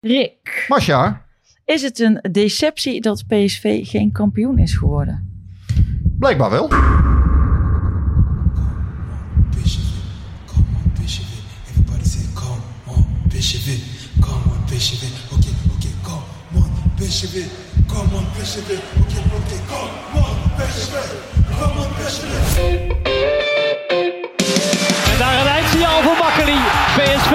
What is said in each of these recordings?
Rick, Masja, is het een deceptie dat PSV geen kampioen is geworden? blijkbaar wel. PSV, come on PSV. Everybody say come on PSV, come on PSV. Okay, okay, come on PSV, come on PSV. Okay, okay, come on PSV, come on PSV. En daar een eindsignaal voor Makkeli. PSV,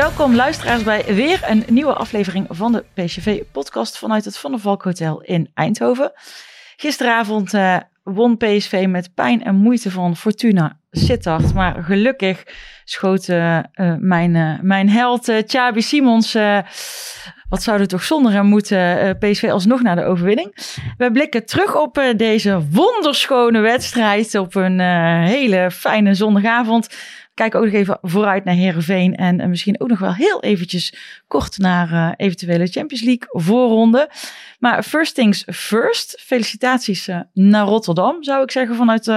Welkom luisteraars bij weer een nieuwe aflevering van de PSV-podcast vanuit het Van der Valk Hotel in Eindhoven. Gisteravond eh, won PSV met pijn en moeite van Fortuna Sittard. Maar gelukkig schoot eh, eh, mijn, mijn held Chabi Simons... wat zouden we toch zonder hem moeten PSV alsnog naar de overwinning. We blikken terug op deze wonderschone wedstrijd op een hele fijne zondagavond. Kijken ook nog even vooruit naar Herenveen en eh, misschien ook nog wel heel eventjes kort naar eh, eventuele Champions League voorronde. Maar first things first, felicitaties eh, naar Rotterdam zou ik zeggen vanuit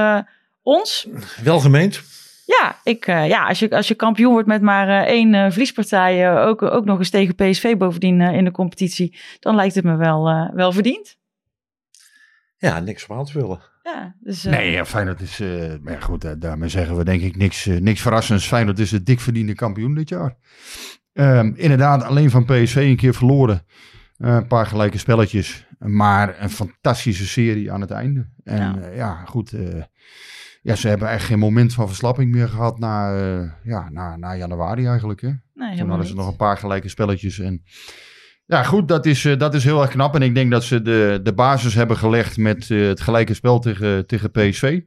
ons. Welgemeend. Ja, ik, ja als, je, als je kampioen wordt met maar één verliespartij, ook, ook nog eens tegen PSV bovendien in de competitie, dan lijkt het me wel, wel verdiend. Ja, niks op aan te vullen. Ja, dus, eh, Nee, ja, Feyenoord is, eh, maar goed, daarmee zeggen we denk ik niks, eh, niks verrassends. Feyenoord is de dik verdiende kampioen dit jaar. Ehm, inderdaad, alleen van PSV een keer verloren. Een paar gelijke spelletjes. Maar een fantastische serie aan het einde. En Ja. ja, goed. ja, ze hebben echt geen moment van verslapping meer gehad na, ja, na, na januari eigenlijk. Hè? nee, Toen hadden ze niet. nog een paar gelijke spelletjes. En ja, goed, dat is, eh, dat is heel erg knap. En ik denk dat ze de, de basis hebben gelegd met eh, het gelijke spel tegen, tegen PSV.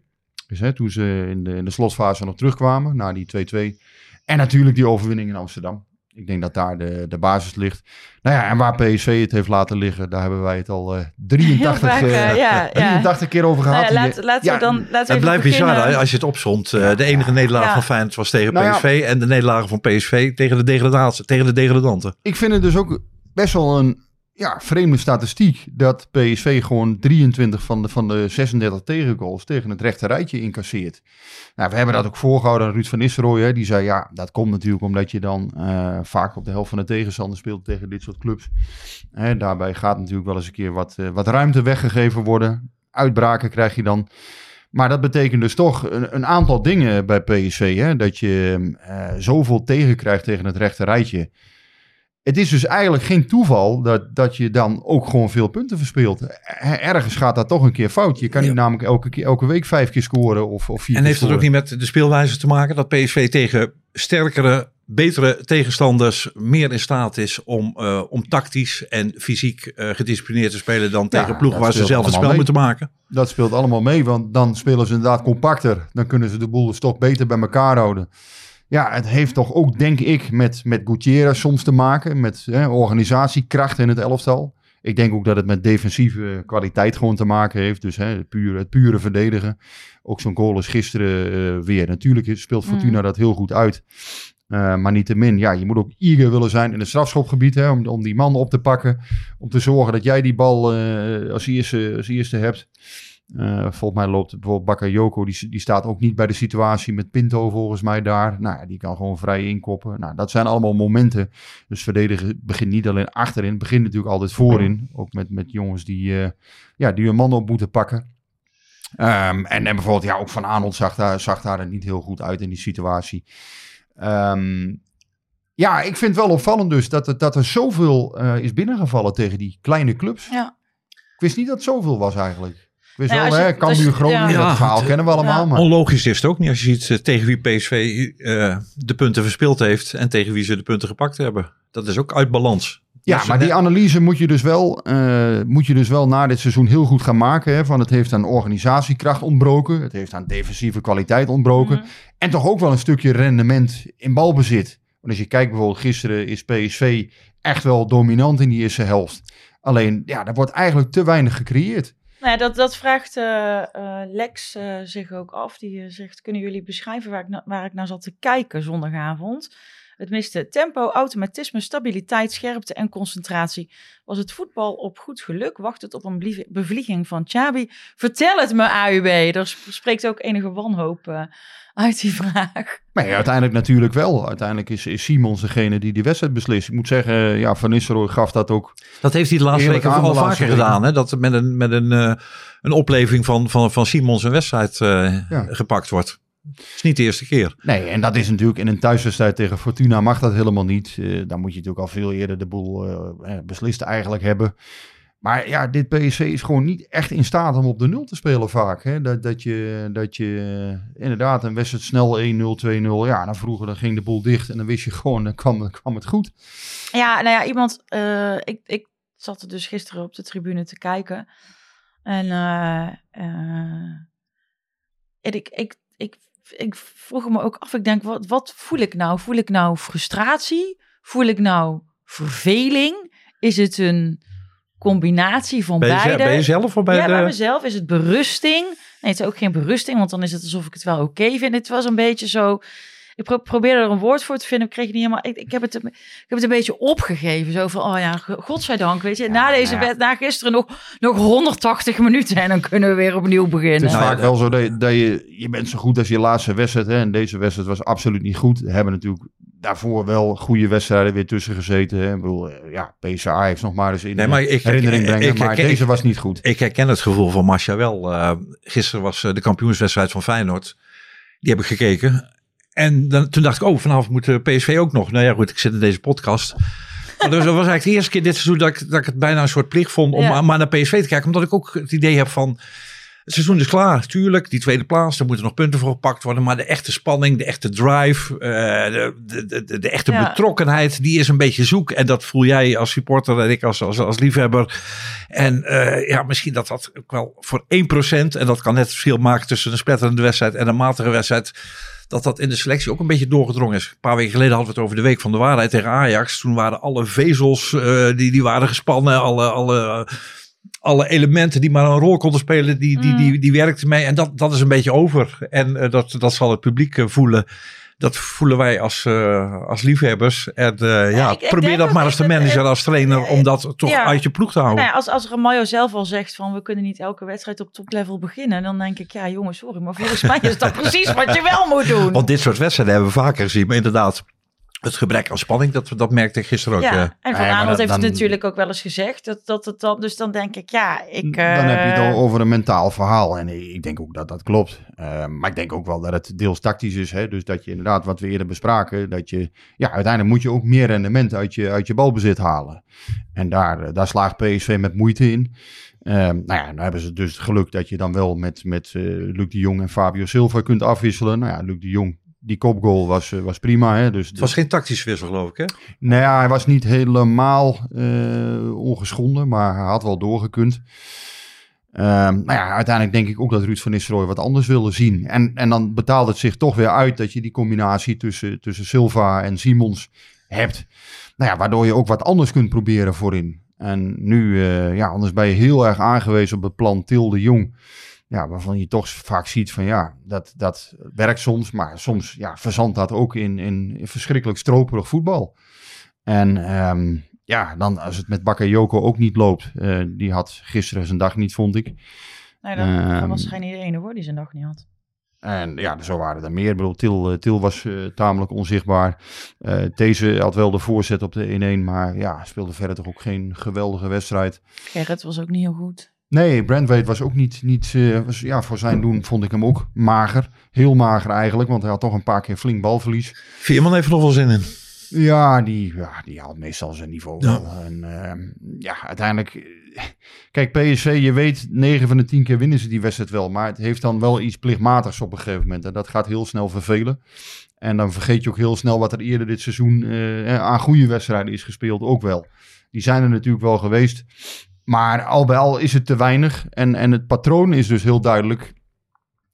Dus, hè, toen ze in de, in de slotfase nog terugkwamen, na die 2-2. En natuurlijk die overwinning in Amsterdam. Ik denk dat daar de, de basis ligt. Nou ja, en waar PSV het heeft laten liggen, daar hebben wij het al eh 83, Heel vaak, eh, eh, ja, ja. 83 keer over Nou gehad. ja, En laat, laten ja, we dan laten we Het even blijft beginnen. bizar hè, als je het opzomt. Eh, de enige nederlaag Ja. van Feyenoord was tegen Nou ja. PSV en de nederlaag van PSV tegen de, degradatie, tegen de degradanten. ik vind het dus ook best wel een ja, vreemde statistiek dat PSV gewoon 23 van de, van de 36 tegengoals tegen het rechte rijtje incasseert. Nou, we hebben dat ook voorgehouden aan Ruud van Nistelrooy. Hè. Die zei ja, dat komt natuurlijk omdat je dan eh, vaak op de helft van de tegenstander speelt tegen dit soort clubs. Hè, daarbij gaat natuurlijk wel eens een keer wat, eh, wat ruimte weggegeven worden. Uitbraken krijg je dan. Maar dat betekent dus toch een, een aantal dingen bij PSV. Hè? Dat je eh, zoveel tegenkrijgt tegen het rechte rijtje. Het is dus eigenlijk geen toeval dat, dat je dan ook gewoon veel punten verspeelt. Er- Ergens gaat dat toch een keer fout. Je kan niet namelijk elke, keer, elke week vijf keer scoren of, of vier En heeft het ook niet met de speelwijze te maken dat PSV tegen sterkere, betere tegenstanders meer in staat is om, eh, om tactisch en fysiek eh, gedisciplineerd te spelen dan tegen ploegen waar ze zelf het spel moeten maken? Dat speelt allemaal mee, want dan spelen ze inderdaad compacter. Dan kunnen ze de boel dus toch beter bij elkaar houden. Ja, het heeft toch ook, denk ik, met, met Gutierrez soms te maken. Met hè, organisatiekracht in het elftal. Ik denk ook dat het met defensieve kwaliteit gewoon te maken heeft. Dus hè, het, pure, het pure verdedigen. Ook zo'n goal is gisteren eh, weer. Natuurlijk speelt Fortuna dat heel goed uit. Uh, maar niettemin, ja, je moet ook eager willen zijn in het strafschopgebied. Hè, om, om die man op te pakken. Om te zorgen dat jij die bal uh, als, eerste, als eerste hebt. Uh, volgens mij loopt bijvoorbeeld Bakayoko, die, die staat ook niet bij de situatie met Pinto volgens mij daar. Nou, die kan gewoon vrij inkoppen. Nou, dat zijn allemaal momenten. Dus verdedigen begint niet alleen achterin, het begint natuurlijk altijd voorin. Ook met, met jongens die, uh, ja, die hun man op moeten pakken. Um, en, en bijvoorbeeld, ja, ook Van Arnold zag daar, zag daar niet heel goed uit in die situatie. Ehm, ja, ik vind het wel opvallend dus dat, er- dat er zoveel eh, is binnengevallen tegen die kleine clubs. Ja. Ik wist niet dat het zoveel was eigenlijk. Ik wist Nou ja, wel, hè, als je- Groningen, ja. dat verhaal kennen we allemaal. Ja. Maar Onlogisch is het ook niet als je ziet eh, tegen wie PSV eh, de punten verspeeld heeft en tegen wie ze de punten gepakt hebben. Dat is ook uit balans. Ja, Dus, maar eh, die analyse moet je dus wel, eh, moet je dus wel na dit seizoen heel goed gaan maken. Hè, van het heeft aan organisatiekracht ontbroken. Het heeft aan defensieve kwaliteit ontbroken. Mhm. En toch ook wel een stukje rendement in balbezit. Want als je kijkt bijvoorbeeld gisteren is PSV echt wel dominant in die eerste helft. Alleen, ja, er wordt eigenlijk te weinig gecreëerd. Nou dat, dat vraagt eh, eh, Lex eh, zich ook af. Die zegt, kunnen jullie beschrijven waar ik, waar ik naar zat te kijken zondagavond? Het miste tempo, automatisme, stabiliteit, scherpte en concentratie. Was het voetbal op goed geluk? Wacht het op een bevlieging van Chabi? Vertel het me, AUB. Er sp- spreekt ook enige wanhoop eh, uit die vraag. Maar ja, uiteindelijk natuurlijk wel. Uiteindelijk is, is Simons degene die die wedstrijd beslist. Ik moet zeggen, ja, Van Nistelrooy gaf dat ook. Dat heeft hij de laatste weken laatste vaker gedaan. Hè? Dat met een, met een, eh, een opleving van, van, van Simons een wedstrijd eh, Ja. gepakt wordt. Het is niet de eerste keer. Nee, en dat is natuurlijk in een thuiswedstrijd tegen Fortuna mag dat helemaal niet. Eh, dan moet je natuurlijk al veel eerder de boel eh, eh, beslist eigenlijk hebben. Maar ja, dit PSV is gewoon niet echt in staat om op de nul te spelen vaak. Hè? Dat, dat je, dat je inderdaad een wedstrijd snel 1-0, 2-0. Ja, dan vroeger dan ging de boel dicht en dan wist je gewoon, dan kwam, dan kwam het goed. Ja, nou ja, iemand. eh, ik, ik zat er dus gisteren op de tribune te kijken. En, eh, eh, en ik, ik, ik, ik vroeg me ook af. Ik denk, wat, wat voel ik nou? Voel ik nou frustratie? Voel ik nou verveling? Is het een combinatie van beide? ben je zelf of bij ja, de... bij mezelf is het berusting. Nee, het is ook geen berusting, want dan is het alsof ik het wel oké vind. Het was een beetje zo. Ik pro- probeerde er een woord voor te vinden, ik kreeg het niet helemaal. Ik, ik, heb het, een- ik heb het een beetje opgegeven. Zo van, oh ja, go- godzijdank, weet je. na deze nou ja. wet, na gisteren nog, nog 180 minuten en dan kunnen we weer opnieuw Het beginnen. is Nou ja, vaak wel zo dat, je- dat je, je bent zo goed als je laatste wedstrijd. Hè? En deze wedstrijd was absoluut niet goed. We hebben natuurlijk daarvoor wel goede wedstrijden weer tussen gezeten. Hè? Ik bedoel, eh, ja, PSA heeft nog maar eens in Nee, maar ik- herinnering ik- brengen. ik- maar ik- deze ik- was niet goed. Ik herken het gevoel van Masha wel. Eh, gisteren was eh, de kampioenswedstrijd van Feyenoord. Die heb ik gekeken. En dan, toen dacht ik, oh, vanavond moet de PSV ook nog. Nou ja, goed, ik zit in deze podcast. Maar dus dat was eigenlijk de eerste keer dit seizoen dat ik, dat ik het bijna een soort plicht vond om Ja. maar, naar PSV te kijken. Omdat ik ook het idee heb van, het seizoen is klaar. Tuurlijk, die tweede plaats, daar moeten nog punten voor gepakt worden. Maar de echte spanning, de echte drive, eh, de, de, de, de echte Ja. betrokkenheid, die is een beetje zoek. En dat voel jij als supporter en ik als, als, als liefhebber. En eh, ja, misschien dat dat ook wel voor 1%, en dat kan net het verschil maken tussen een spetterende wedstrijd en een matige wedstrijd, dat dat in de selectie ook een beetje doorgedrongen is. Een paar weken geleden hadden we het over de Week van de Waarheid tegen Ajax. Toen waren alle vezels, eh, die, die waren gespannen, alle, alle, alle elementen die maar een rol konden spelen, die, die, Mm. die, die werkten mee. En dat, dat is een beetje over. En eh, dat, dat zal het publiek eh, voelen. Dat voelen wij als, eh, als liefhebbers. En eh, ja, ik- probeer dat maar als de manager, als trainer, om dat toch Ja. uit je ploeg te houden. Nou ja, als, als zelf al zegt van we kunnen niet elke wedstrijd op toplevel beginnen, dan denk ik, ja jongens, sorry, maar volgens mij is dat precies wat je wel moet doen. Want dit soort wedstrijden hebben we vaker gezien. Maar inderdaad, het gebrek aan spanning, dat, dat merkte ik gisteren ook. ja, en Van Aanholt dat- heeft het natuurlijk ook wel eens gezegd. Dat, dat het dan, dus dan denk ik, ja, ik... Dan heb je het eh, al over een mentaal verhaal. En ik denk ook dat dat klopt. Eh, maar ik denk ook wel dat het deels tactisch is. Hè? Dus dat je inderdaad, wat we eerder bespraken, dat je, ja, uiteindelijk moet je ook meer rendement uit je, uit je balbezit halen. En daar, eh, daar slaagt PSV met moeite in. Eh, nou ja, nu hebben ze dus het geluk dat je dan wel met, met eh, Luc de Jong en Fabio Silva kunt afwisselen. Nou ja, Luc de Jong, die kopgoal was, eh, was prima. Hè? Dus Het was geen tactische wissel, geloof ik. Hè? nou ja, hij was niet helemaal eh, ongeschonden, maar hij had wel doorgekund. Ehm nou ja, uiteindelijk denk ik ook dat Ruud van Nistelrooy wat anders wilde zien. En, en dan betaalt het zich toch weer uit dat je die combinatie tussen, tussen Silva en Simons hebt. Nou ja, waardoor je ook wat anders kunt proberen voorin. En nu, eh, ja, anders ben je heel erg aangewezen op het plan Til de Jong. Ja, waarvan je toch vaak ziet van ja, dat, dat werkt soms. Maar soms ja, verzandt dat ook in, in, in verschrikkelijk stroperig voetbal. En ehm, ja, dan als het met Bakayoko ook niet loopt. eh, die had gisteren zijn dag niet, vond ik. Nee, dat Ehm, was geen ene hoor die zijn dag niet had. En ja, zo waren er meer. Ik bedoel, Til, eh, Til was eh, tamelijk onzichtbaar. Eh, deze had wel de voorzet op de 1-1, maar ja, speelde verder toch ook geen geweldige wedstrijd. Gerrit was ook niet heel goed. Nee, Brandweight was ook niet, niet eh, was, ja, voor zijn doen vond ik hem ook mager. Heel mager eigenlijk, want hij had toch een paar keer flink balverlies. Veerman heeft er nog wel zin in. Ja, die, ja, die haalt meestal zijn niveau Ja. wel. En ehm, ja, uiteindelijk... eh, Kijk, PSV, je weet, 9 van de 10 keer winnen ze die wedstrijd wel. Maar het heeft dan wel iets plichtmatigs op een gegeven moment. En dat gaat heel snel vervelen. En dan vergeet je ook heel snel wat er eerder dit seizoen eh, aan goede wedstrijden is gespeeld ook wel. Die zijn er natuurlijk wel geweest. Maar al bij al is het te weinig. En, en het patroon is dus heel duidelijk.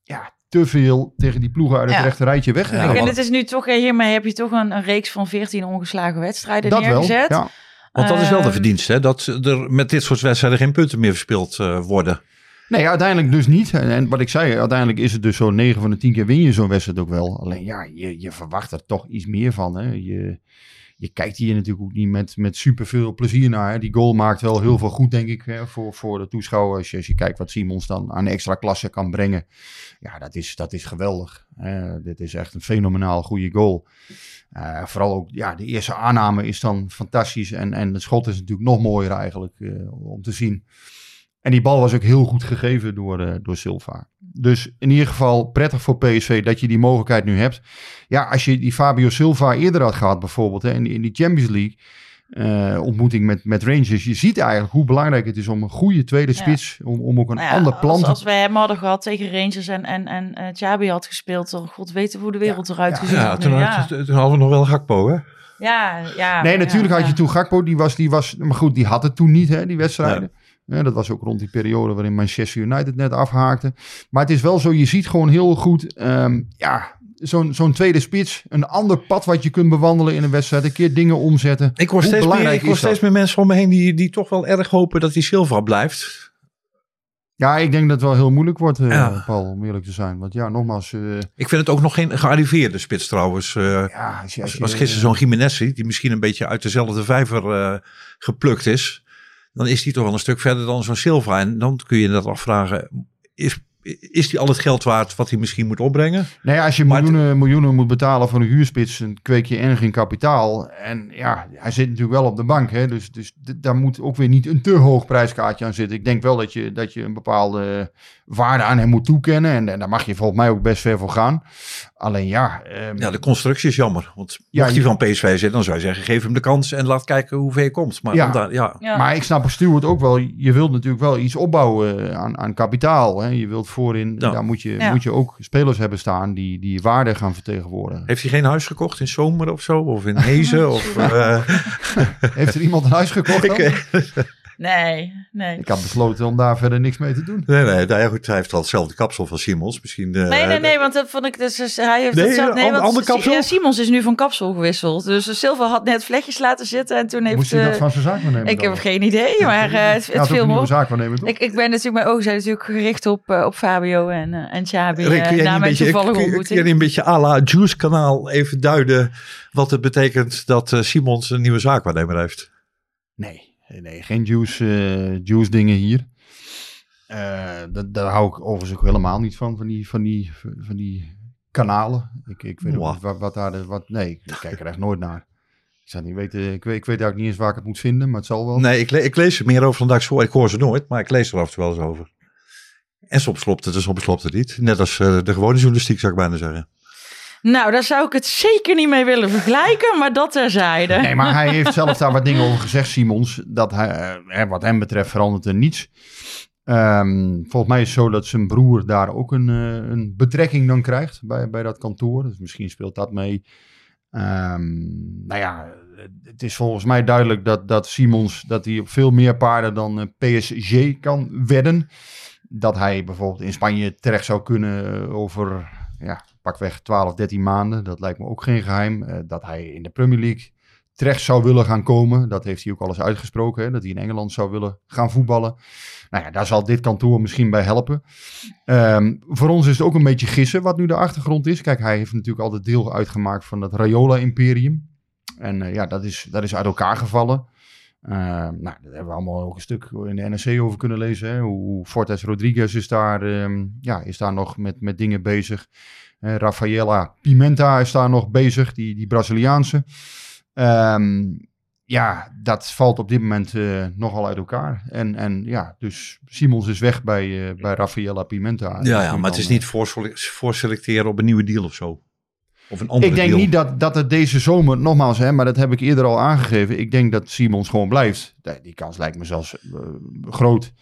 Ja, te veel tegen die ploegen uit het Ja. rechte rijtje weggegaan. Ja, en het is nu toch, eh, hiermee heb je toch een, een reeks van 14 ongeslagen wedstrijden dat wel. neergezet. Ja. Want dat is wel de Ehm, verdienst, hè? Dat er met dit soort wedstrijden geen punten meer verspeeld eh, worden. Nee, uiteindelijk dus niet. En, en wat ik zei, uiteindelijk is het dus zo 9 van de 10 keer win je zo'n wedstrijd ook wel. Alleen ja, je, je verwacht er toch iets meer van. Hè. Je, je kijkt hier natuurlijk ook niet met, met superveel plezier naar. Die goal maakt wel heel veel goed, denk ik, hè, voor, voor de toeschouwers. Als je, kijkt wat Simons dan aan extra klasse kan brengen. Ja, dat is, dat is geweldig. dit is echt een fenomenaal goede goal. Eh, vooral ook, ja, de eerste aanname is dan fantastisch. En, en het schot is natuurlijk nog mooier eigenlijk eh, om te zien. En die bal was ook heel goed gegeven door, eh, door Silva. Dus in ieder geval prettig voor PSV dat je die mogelijkheid nu hebt. Ja, als je die Fabio Silva eerder had gehad bijvoorbeeld hè, in, die- in die Champions League eh, ontmoeting met, met Rangers. Je ziet eigenlijk hoe belangrijk het is om een goede tweede Ja. spits, om, om ook een Nou ja, ander plan als, te... als wij hem hadden gehad tegen Rangers en, en, en eh Chabi had gespeeld, dan god weten hoe de wereld eruit gezien Ja, had toen, had- ja. toen hadden we nog wel Gakpo, hè? ja, ja. Nee, ja, natuurlijk had ja. je toen Gakpo, die was, die was, maar goed, die had het toen niet, hè, die wedstrijden. Ja, dat was ook rond die periode waarin Manchester United net afhaakte. Maar het is wel zo, je ziet gewoon heel goed, ehm, ja, zo'n zo'n tweede spits, een ander pad wat je kunt bewandelen in een wedstrijd, een keer dingen omzetten. Ik hoor Hoe steeds, meer, belangrijk ik hoor steeds meer mensen om me heen die, die toch wel erg hopen dat die Silva blijft. Ja, ik denk dat het wel heel moeilijk wordt, eh, Ja. Paul, om eerlijk te zijn. Want ja, nogmaals, eh, Ik vind het ook nog geen gearriveerde spits trouwens. eh, ja, als je, als als, je- als gisteren zo'n Jiménez die misschien een beetje uit dezelfde vijver geplukt is, dan is die toch wel een stuk verder dan zo'n Silva. En dan kun je dat afvragen, is, is die al het geld waard wat hij misschien moet opbrengen? Nee, als je Maar het- miljoenen, miljoenen moet betalen voor een huurspits, dan kweek je erg in kapitaal. En ja, hij zit natuurlijk wel op de bank. Hè? Dus, dus daar moet ook weer niet een te hoog prijskaartje aan zitten. Ik denk wel dat je, dat je een bepaalde waarde aan hem moet toekennen. En, en daar mag je volgens mij ook best ver voor gaan. Alleen ja, ehm, Ja, de constructie is jammer. Want Ja, mocht hij van PSV zitten, dan zou je zeggen, geef hem de kans en laat kijken hoe ver je komt. Maar Ja. daar- ja. Ja. Maar ik snap Stuart ook wel. Je wilt natuurlijk wel iets opbouwen eh, aan, aan kapitaal. Hè? Je wilt voorin, Ja. daar moet je, Ja. moet je ook spelers hebben staan die, die waarde gaan vertegenwoordigen. Heeft hij geen huis gekocht in Zomer of zo? Of in Hezen? of, eh, Heeft er iemand een huis gekocht? dan? Eh, Nee, nee. Ik had besloten om daar verder niks mee te doen. nee, nee, nou ja, goed, hij heeft al hetzelfde kapsel van Simons. Misschien, eh, Nee, nee, nee, want dat vond ik dus. dus hij heeft Nee, hetzelfde- een want ander kapsel? Ja, Simons is nu van kapsel gewisseld. Dus Silva had net vlechtjes laten zitten en toen heeft. Moest hij eh, dat van zijn zaak nemen? ik heb geen idee, maar eh, het, het viel me op. zaak nemen, toch? Ik, ik ben natuurlijk, mijn ogen zijn natuurlijk gericht op, eh, op Fabio en, eh en Xabi. Rick, eh, kun na mijn kun, kun niet een beetje à la Juice kanaal even duiden wat het betekent dat eh, Simons een nieuwe zaakwaarnemer heeft? Nee, nee, geen juice, eh, juice dingen hier. Eh, dat, daar hou ik overigens ook helemaal niet van, van die, van die, van die kanalen. Ik, ik weet niet wat, wat daar wat, nee, ik kijk er echt nooit naar. Ik zou niet weten, ik weet, ik weet eigenlijk niet eens waar ik het moet vinden, maar het zal wel. Nee, ik, le- ik lees er meer over dan dat ik zo. Ik hoor ze nooit, maar ik lees er af en toe wel eens over. En soms klopt het en soms klopt het niet. Net als eh, de gewone journalistiek zou ik bijna zeggen. Nou, daar zou ik het zeker niet mee willen vergelijken, maar dat terzijde. Nee, maar hij heeft zelf daar wat dingen over gezegd, Simons. Dat hij, eh, wat hem betreft verandert er niets. Ehm, volgens mij is het zo dat zijn broer daar ook een, eh, een betrekking dan krijgt bij, bij dat kantoor. Dus misschien speelt dat mee. Ehm, nou ja, het is volgens mij duidelijk dat, dat Simons dat hij op veel meer paarden dan eh, PSG kan wedden. Dat hij bijvoorbeeld in Spanje terecht zou kunnen over ja, pakweg 12, 13 maanden. Dat lijkt me ook geen geheim. Eh, dat hij in de Premier League terecht zou willen gaan komen. Dat heeft hij ook al eens uitgesproken. Dat hij in Engeland zou willen gaan voetballen. Nou ja, daar zal dit kantoor misschien bij helpen. Ehm, voor ons is het ook een beetje gissen wat nu de achtergrond is. Kijk, hij heeft natuurlijk altijd deel uitgemaakt van het Rayola-imperium. En eh, ja, dat is, dat is uit elkaar gevallen. Ehm, nou, daar hebben we allemaal ook een stuk in de NRC over kunnen lezen. Hè? Hoe, hoe Fortes Rodriguez is daar, ehm, ja, is daar nog met, met dingen bezig. Eh, Rafaela Pimenta is daar nog bezig, die, die Braziliaanse. Ehm, ja, dat valt op dit moment eh, nogal uit elkaar. En, en ja, dus Simons is weg bij, eh bij Rafaela Pimenta. Ja, ja, maar het is niet voorsele- voorselecteren op een nieuwe deal of zo. Of een andere Ik denk deal. niet dat, dat het deze zomer, nogmaals, hè, maar dat heb ik eerder al aangegeven. Ik denk dat Simons gewoon blijft. Die- kans lijkt me zelfs eh, groot.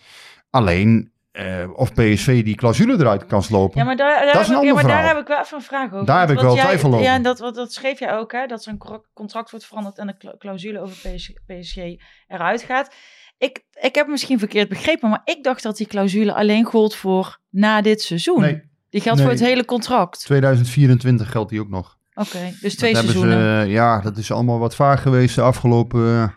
Alleen eh, of PSV die clausule eruit kan slopen. Ja, maar daar, daar, Dat is een ik, ja, maar daar heb ik wel even een vraag over. Daar heb ik wel jij- twijfel over. Ja, dat, wat, dat schreef jij ook, hè? Dat cor- contract wordt veranderd en de cla- clausule over PSG, PSG eruit gaat. Ik, ik heb misschien verkeerd begrepen, maar ik dacht dat die clausule alleen gold voor na dit seizoen. Nee, Die geldt Nee. voor het hele contract. 2024 geldt die ook nog. Oké, dus Dat twee hebben seizoenen. Ze, eh, ja, dat is allemaal wat vaag geweest de afgelopen eh,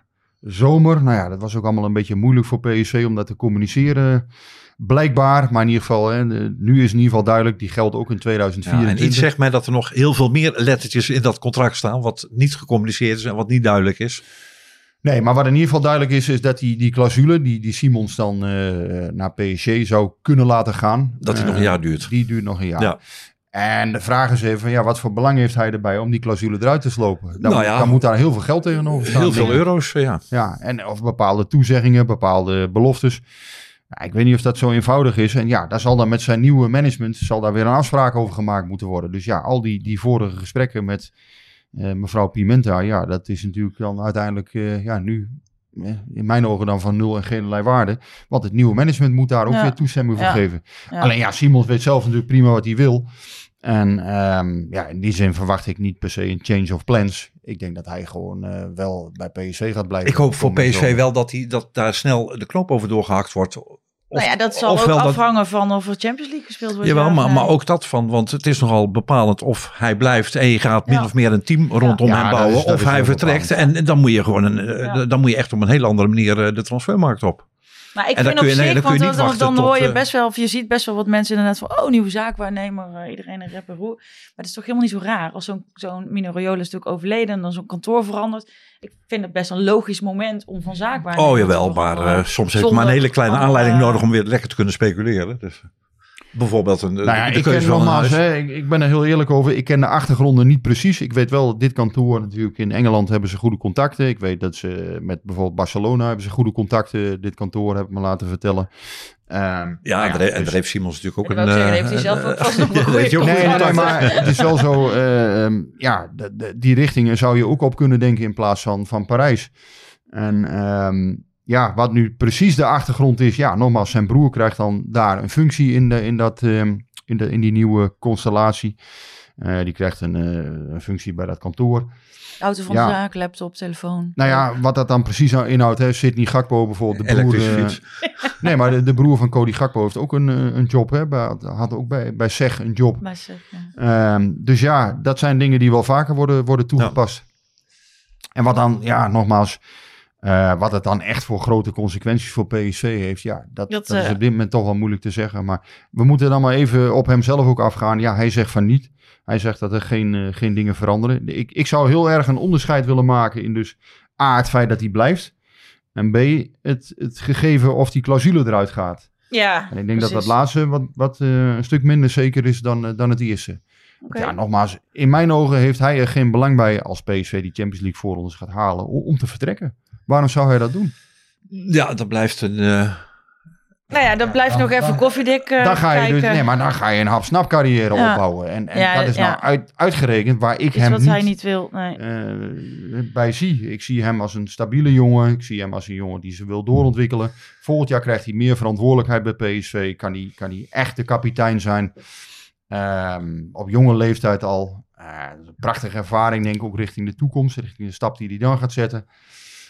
zomer. Nou ja, dat was ook allemaal een beetje moeilijk voor PSV om dat te communiceren. Blijkbaar, maar in ieder geval, hè, nu is in ieder geval duidelijk, die geldt ook in Ja, 2024. en iets zegt mij dat er nog heel veel meer lettertjes in dat contract staan. Wat niet gecommuniceerd is en wat niet duidelijk is. Nee, maar wat in ieder geval duidelijk is, is dat die, die clausule, die, die Simons dan eh, naar PSG zou kunnen laten gaan. Dat die eh, nog een jaar duurt. Die duurt nog een jaar. Ja. En de vraag is even, ja, wat voor belang heeft hij erbij om die clausule eruit te slopen? Dan, Nou ja. dan moet daar heel veel geld tegenover staan. Heel veel euro's, eh, ja. Ja, en of bepaalde toezeggingen, bepaalde beloftes. Ja, ik weet niet of dat zo eenvoudig is. En ja, daar zal dan met zijn nieuwe management zal daar weer een afspraak over gemaakt moeten worden. Dus ja, al die, die vorige gesprekken met eh, mevrouw Pimenta, ja, dat is natuurlijk dan uiteindelijk eh, ja, nu eh, in mijn ogen dan van nul en geen allerlei waarde. Want het nieuwe management moet daar ook Ja. weer toestemming voor Ja. geven. Ja. Alleen ja, Simons weet zelf natuurlijk prima wat hij wil. En ehm, ja, in die zin verwacht ik niet per se een change of plans. Ik denk dat hij gewoon eh, wel bij PSV gaat blijven. Ik hoop voor PSV wel dat, die, dat daar snel de knoop over doorgehakt wordt. Of, nou ja, dat zal ook dat- afhangen van of er Champions League gespeeld wordt. Jawel, maar, nee. maar ook dat van, want het is nogal bepalend of hij blijft en je gaat min Ja. of meer een team rondom Ja, hem bouwen, is- of hij heel vertrekt en dan moet je gewoon een, eh, Ja. dan moet je echt op een hele andere manier eh, de transfermarkt op. Maar ik En vind op je- nee, zich, want dan, dan hoor je eh, best wel, of je ziet best wel wat mensen inderdaad van, oh, nieuwe zaakwaarnemer, eh, iedereen een en roer. Maar het is toch helemaal niet zo raar als zo'n zo'n Mino Raiola is natuurlijk overleden en dan zo'n kantoor verandert. Ik vind het best een logisch moment om van zaakwaarnemer Oh jawel, maar eh, soms heeft maar een hele kleine andere- aanleiding nodig om weer lekker te kunnen speculeren. Dus, bijvoorbeeld een, Nou ja, de ik keuze ken nogmaals, huis. hè, ik, ik ben er heel eerlijk over. Ik ken de achtergronden niet precies. Ik weet wel dat dit kantoor natuurlijk in Engeland hebben ze goede contacten. Ik weet dat ze met bijvoorbeeld Barcelona hebben ze goede contacten. Dit kantoor heb ik me laten vertellen. Ehm, Ja, nou en daar- en dus- heeft Simons natuurlijk ook Ik een... zeggen, eh, heeft hij zelf ook eh, vast nog ook goede Nee, nee, maar het is wel zo. eh, ehm, ja, de- de- die richtingen zou je ook op kunnen denken in plaats van, van Parijs. En ehm, ja, wat nu precies de achtergrond is. Ja, nogmaals, zijn broer krijgt dan daar een functie in, de, in, dat, ehm, in, de, in die nieuwe constellatie. Eh, die krijgt een, eh, een functie bij dat kantoor. Auto van Ja. de zaak, laptop, telefoon. Nou ja, wat dat dan precies nou inhoudt. Hè, Sidney Gakpo bijvoorbeeld. De broer, eh, nee, maar de, de broer van Cody Gakpo heeft ook een, een job. Hè, bij, had ook bij, bij SEG een job. Zeg, ja. Ehm, dus ja, dat zijn dingen die wel vaker worden, worden toegepast. En wat dan, ja, nogmaals, eh, wat het dan echt voor grote consequenties voor PSV heeft, ja, dat, Dat, dat, is eh, op dit moment toch wel moeilijk te zeggen. Maar we moeten dan maar even op hemzelf ook afgaan. Ja, hij zegt van niet. Hij zegt dat er geen, eh, geen dingen veranderen. Ik, ik zou heel erg een onderscheid willen maken in dus A, het feit dat hij blijft. En B, het, het gegeven of die clausule eruit gaat. ja, En ik denk dat precies. dat laatste wat, wat een stuk minder zeker is dan, dan het eerste. Ja, nogmaals, in mijn ogen heeft hij er geen belang bij als PSV die Champions League voorrondes gaat halen om, om te vertrekken. Waarom zou hij dat doen? Ja, dat blijft een... eh, Nou ja, dan blijft nog even koffiedik eh dan ga je kijken. dus, nee, maar dan ga je een hap-snap carrière Ja. opbouwen. En, en Ja, dat is ja. nou uit, uitgerekend waar ik Iets hem wat niet, hij niet wil. Nee. eh, bij zie. Ik zie hem als een stabiele jongen. Ik zie hem als een jongen die ze wil doorontwikkelen. Volgend jaar krijgt hij meer verantwoordelijkheid bij PSV. Kan hij, kan hij echt de kapitein zijn. Ehm, op jonge leeftijd al. Dat is een prachtige ervaring, denk ik, ook richting de toekomst. Richting de stap die hij dan gaat zetten.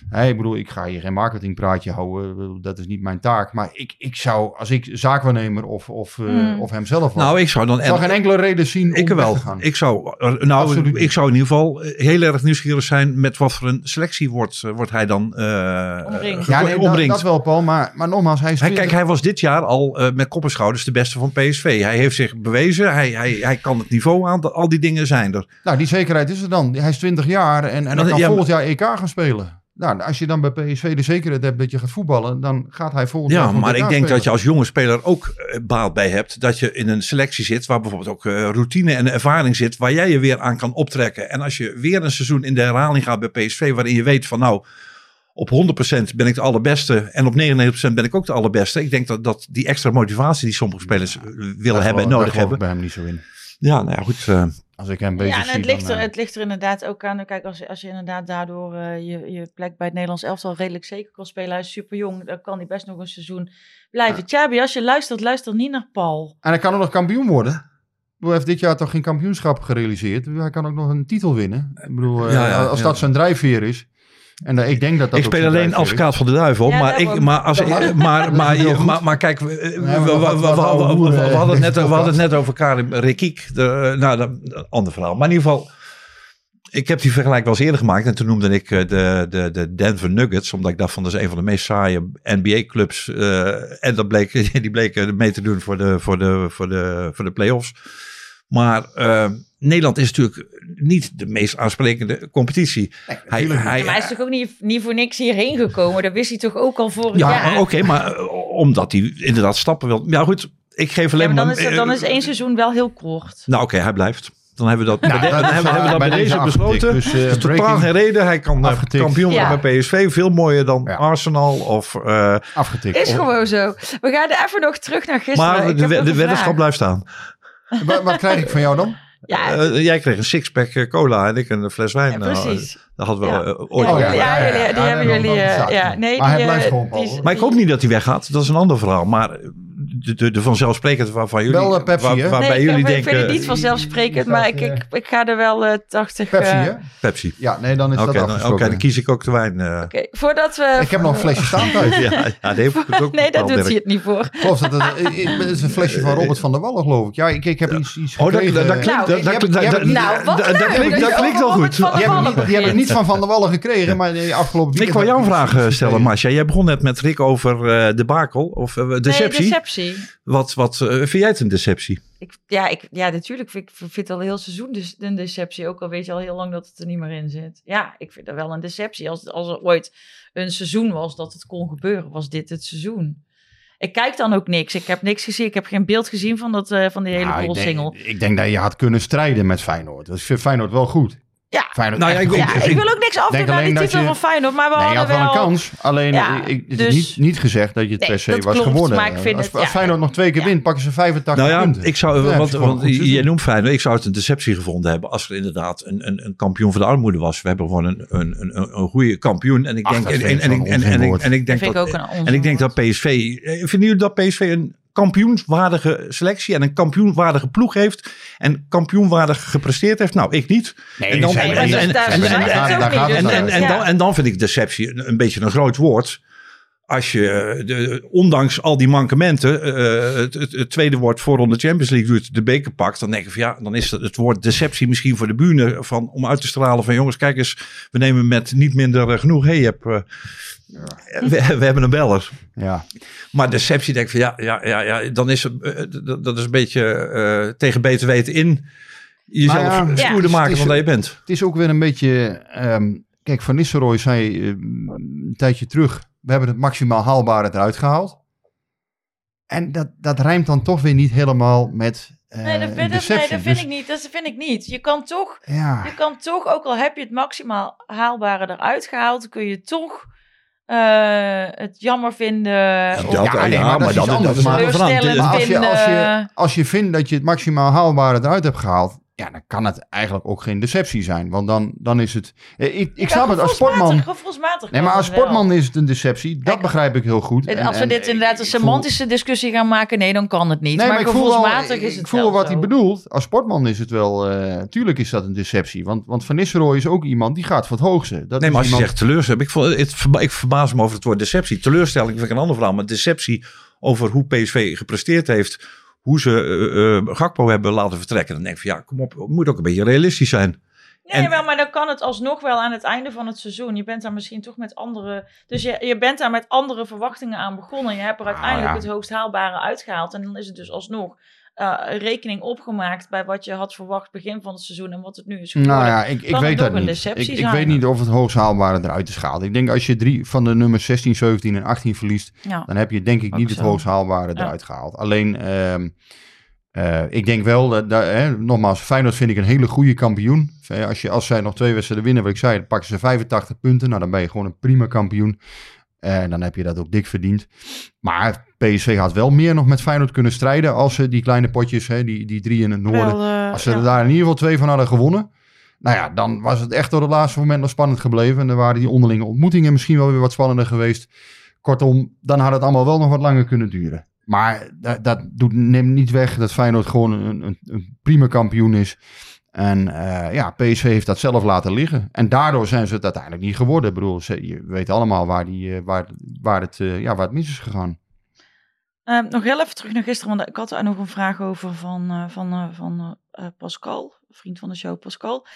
Hey, ik bedoel, ik ga hier geen marketingpraatje houden. Dat is niet mijn taak. Maar ik, ik zou, als ik zaakwaarnemer of, of, eh, Hmm. of hemzelf was... nou, ik zou dan... ik zou geen enkele reden zien Ik om wel. gaan. Ik zou, er- nou, Absoluut ik zou in ieder geval heel erg nieuwsgierig zijn met wat voor een selectie wordt, eh, wordt hij dan eh Omringd. ge- ja, nee, dat, omringd. dat wel, Paul. Maar, maar nogmaals, hij is Hij, 20 kijk, hij was dit jaar al eh, met kop en schouders de beste van PSV. Hij heeft zich bewezen. Hij, hij, hij kan het niveau aan. Al die dingen zijn er. Nou, die zekerheid is er dan. Hij is 20 jaar en, en hij Dan- kan ja, volgend jaar EK gaan spelen. Nou, als je dan bij PSV de zekerheid hebt dat je gaat voetballen, dan gaat hij volgend jaar Ja, maar ik denk spelen. dat je als jonge speler ook eh, baat bij hebt. Dat je in een selectie zit waar bijvoorbeeld ook eh, routine en ervaring zit. Waar jij je weer aan kan optrekken. En als je weer een seizoen in de herhaling gaat bij PSV. Waarin je weet van nou, op 100% ben ik de allerbeste en op 99% ben ik ook de allerbeste. Ik denk dat, dat die extra motivatie die sommige spelers eh, willen hebben en nodig dat geloof ik hebben. bij hem niet zo in. Ja, nou ja, goed. Als ik hem bezig Ja, en zie, het ligt, dan, er, eh, het ligt er inderdaad ook aan. Kijk, als, je- als je inderdaad daardoor eh, je, je plek bij het Nederlands elftal redelijk zeker kan spelen. Hij is super jong, dan kan hij best nog een seizoen blijven. Tjabi, als je luistert, luister niet naar Paul. En hij kan ook nog kampioen worden. Hij heeft dit jaar toch geen kampioenschap gerealiseerd. Hij kan ook nog een titel winnen. Ik bedoel, eh, Ja, ja, als ja. dat zijn drijfveer is. En eh, ik denk dat dat ik speel alleen advocaat van de duivel. Ja, maar, ik, maar, als, maar, Dat maar, goed. maar, maar kijk, we, maar hadden het net, over Karim Rekiek. De, nou, dat, een ander verhaal. Maar in ieder geval, ik heb die vergelijking wel eens eerder gemaakt. En toen noemde ik eh, de, de, de Denver Nuggets. Omdat ik dacht van, dat is een van de meest saaie NBA-clubs. eh, en dat bleek, die bleken mee te doen voor de, voor de, voor de, voor de playoffs. Maar eh, Nederland is natuurlijk niet de meest aansprekende competitie. hij, natuurlijk hij, maar hij is toch ook niet, niet voor niks hierheen gekomen? Dat wist hij toch ook al vorig ja, jaar? oké, maar eh, omdat hij inderdaad stappen wil. Ja, goed, ik geef Ja, alleen maar dan maar. is, dan is één seizoen wel heel kort. Nou, oké, hij blijft. Dan hebben we dat, Nou, bij, de- dat dan is hebben, we dat bij bij deze deze besloten. Dus, eh, Dus totaal geen reden. Hij kan eh, Afgetikt. kampioen worden Ja. bij PSV. Veel mooier dan Ja. Arsenal. Of, eh, Afgetikt. Is gewoon zo. We gaan er even nog terug naar gisteren. maar Ik de, de, een weddenschap blijft staan. Wat, wat krijg ik van jou dan? Ja, Eh, jij kreeg een sixpack eh, cola en ik een fles wijn. ja, precies. dat hadden we Ja. eh, ooit Ja, al ja, gedaan. ja, jullie- die ja, hebben jullie... eh, hij. ja, nee, Maar hij die, blijft eh, gewoon, die-. Maar ik hoop niet dat hij weggaat. Dat is een ander verhaal. Maar de, de, de vanzelfsprekend waarvan jullie... Wel, eh, Pepsi, waar- hè? waarbij Nee, ik, jullie ik denken... vind het niet vanzelfsprekend, maar ik, eh, ik, ik ga er wel eh 80... Pepsi, hè? Pepsi. Ja, nee, dan is Oké, dat dan, oké, dan kies ik ook de wijn. eh. Oké, voordat we... Ik heb nog een flesje staan thuis. ja, ja, ik ook Nee, daar doet hij het niet voor. Geloof dat het, het is een flesje van Robert van der Wallen, geloof ik. Ja, ik, ik heb iets, iets Oh, dat, dat, gekregen. dat klinkt, Nou, dat, je dat, hebt- dat- niet- goed. van van Van der Wallen gekregen, maar de afgelopen Ik weekend... wil jou een ik vraag stellen. Marcia. Jij begon net met Rick over eh, de bakel of deceptie. Deceptie. Wat, wat eh, vind jij het een deceptie? Ik, ja, ik, ja, natuurlijk vind ik vind het al een heel seizoen dus een deceptie. Ook al weet je al heel lang dat het er niet meer in zit. Ja, ik vind dat wel een deceptie. Als, als er ooit een seizoen was dat het kon gebeuren, was dit het seizoen. Ik kijk dan ook niks. Ik heb niks gezien. Ik heb geen beeld gezien van, dat, eh, van die hele Nou, ik, single. denk, ik denk dat je had kunnen strijden met Feyenoord. Dus ik vind Feyenoord wel goed. Ja. Feyenoord Nou ja, ik- goed. Ja, ik wil ook niks afdoen denk aan alleen die dat titel je- van Feyenoord. Maar we Nee, je had hadden wel een kans. Alleen, Ja, ik, dus- is niet, niet gezegd dat je het Nee, per se was klopt, geworden. maar ik vind als het- als. Feyenoord nog twee keer Ja. wint, pakken ze 85 Nou ja, punten. ik zou, want, want seizoen. noemt Feyenoord. Ik zou het een deceptie gevonden hebben als er inderdaad een, een, een kampioen van de armoede was. We hebben gewoon een, een, een, een goede kampioen. En ik Ach, denk, dat en, ik en, zo'n ik- en, en, ik- onzinwoord. en ik denk Dat. PSV, eh, vinden jullie dat PSV een kampioenswaardige selectie en een kampioenwaardige ploeg heeft en kampioenwaardig gepresteerd heeft? Nou, ik niet. Nee, En dan- en- en- dan, en dan vind ik deceptie een, een beetje een groot woord. Als je, eh, de, ondanks al die mankementen, eh, het, het, het tweede woord voorronde Champions League doet, de beker pakt, dan denk ik van ja, dan is het, het woord deceptie misschien voor de bühne van, om uit te stralen van jongens, kijk eens, we nemen met niet minder eh, genoeg. Hey, je hebt, eh, we, we hebben een beller. Ja. Maar deceptie denk ik van ja, ja, ja, ja dan is het, eh, dat, is een beetje eh, tegen beter weten in jezelf ja, stoerder ja, maken dan dat je bent. Het is ook weer een beetje... ehm, kijk, Van Nistelrooy zei eh, een tijdje terug... We hebben het maximaal haalbare eruit gehaald. En dat, dat rijmt dan toch weer niet helemaal met eh Nee, dat vind, dat, deceptie. nee, dat vind Dus, ik niet. Dat vind ik niet. Je kan toch, Ja, je kan toch, ook al heb je het maximaal haalbare eruit gehaald, kun je toch eh, het jammer vinden. of Dat- ja, nee, maar dat is dan- iets anders. is een Maar- maar als je, als, je, als je vindt dat je het maximaal haalbare eruit hebt gehaald... Ja, dan kan het eigenlijk ook geen deceptie zijn. Want dan, dan is het... eh, Ik, ik snap het, als sportman... Gevoelsmatig Nee, maar als wel. sportman is het een deceptie. Dat Kijk, begrijp ik heel goed. En En- Als we dit inderdaad een ik voel- semantische discussie gaan maken, nee, dan kan het niet. Nee, maar, maar ik voel, wel, gevoelsmatig is ik het voel wel wat zo. hij bedoelt. Als sportman is het wel... eh tuurlijk is dat een deceptie. Want, want Van Nistelrooy is ook iemand die gaat voor het hoogste. Dat Nee, is maar als je iemand- zegt teleurstelling, ik, verba- ik verbaas me over het woord deceptie. Teleurstelling vind ik een ander verhaal, maar deceptie over hoe PSV gepresteerd heeft, hoe ze eh, eh, Gakpo hebben laten vertrekken. Dan denk ik van ja, kom op, het moet ook een beetje realistisch zijn. Nee, En- wel, maar dan kan het alsnog wel aan het einde van het seizoen. Je bent daar misschien toch met andere... Dus je, je bent daar met andere verwachtingen aan begonnen. Je hebt er uiteindelijk ja. het hoogst haalbare uitgehaald. En dan is het dus alsnog eh, rekening opgemaakt bij wat je had verwacht begin van het seizoen en wat het nu is geworden. Nou ja, ik, ik weet dat ook een niet. Ik, weet niet of het hoogst haalbare eruit is gehaald. Ik denk als je drie van de nummers 16, 17 en 18 verliest... Ja. dan heb je denk ik Ook niet het hoogst haalbare Ja. eruit gehaald. Alleen, ehm, Eh, ik denk wel, dat, dat, hè, nogmaals, Feyenoord vind ik een hele goede kampioen. Als, je, als zij nog twee wedstrijden winnen, wat ik zei, dan pakken ze 85 punten. Nou, dan ben je gewoon een prima kampioen. En dan heb je dat ook dik verdiend. Maar PSV had wel meer nog met Feyenoord kunnen strijden als ze die kleine potjes, hè, die, die drie in het noorden, Wel, eh, als ze ja. er daar in ieder geval twee van hadden gewonnen. Nou ja, dan was het echt tot het laatste moment nog spannend gebleven. En dan waren die onderlinge ontmoetingen misschien wel weer wat spannender geweest. Kortom, dan had het allemaal wel nog wat langer kunnen duren. Maar dat, dat doet, neemt niet weg dat Feyenoord gewoon een, een, een prima kampioen is. En eh, ja, PSV heeft dat zelf laten liggen. En daardoor zijn ze het uiteindelijk niet geworden. Ik bedoel, je weet allemaal waar, die, eh, waar, waar, het, eh, ja, waar het mis is gegaan. Ehm, nog heel even terug naar gisteren, want ik had daar nog een vraag over van, van, van Pascal, vriend van de show Pascal.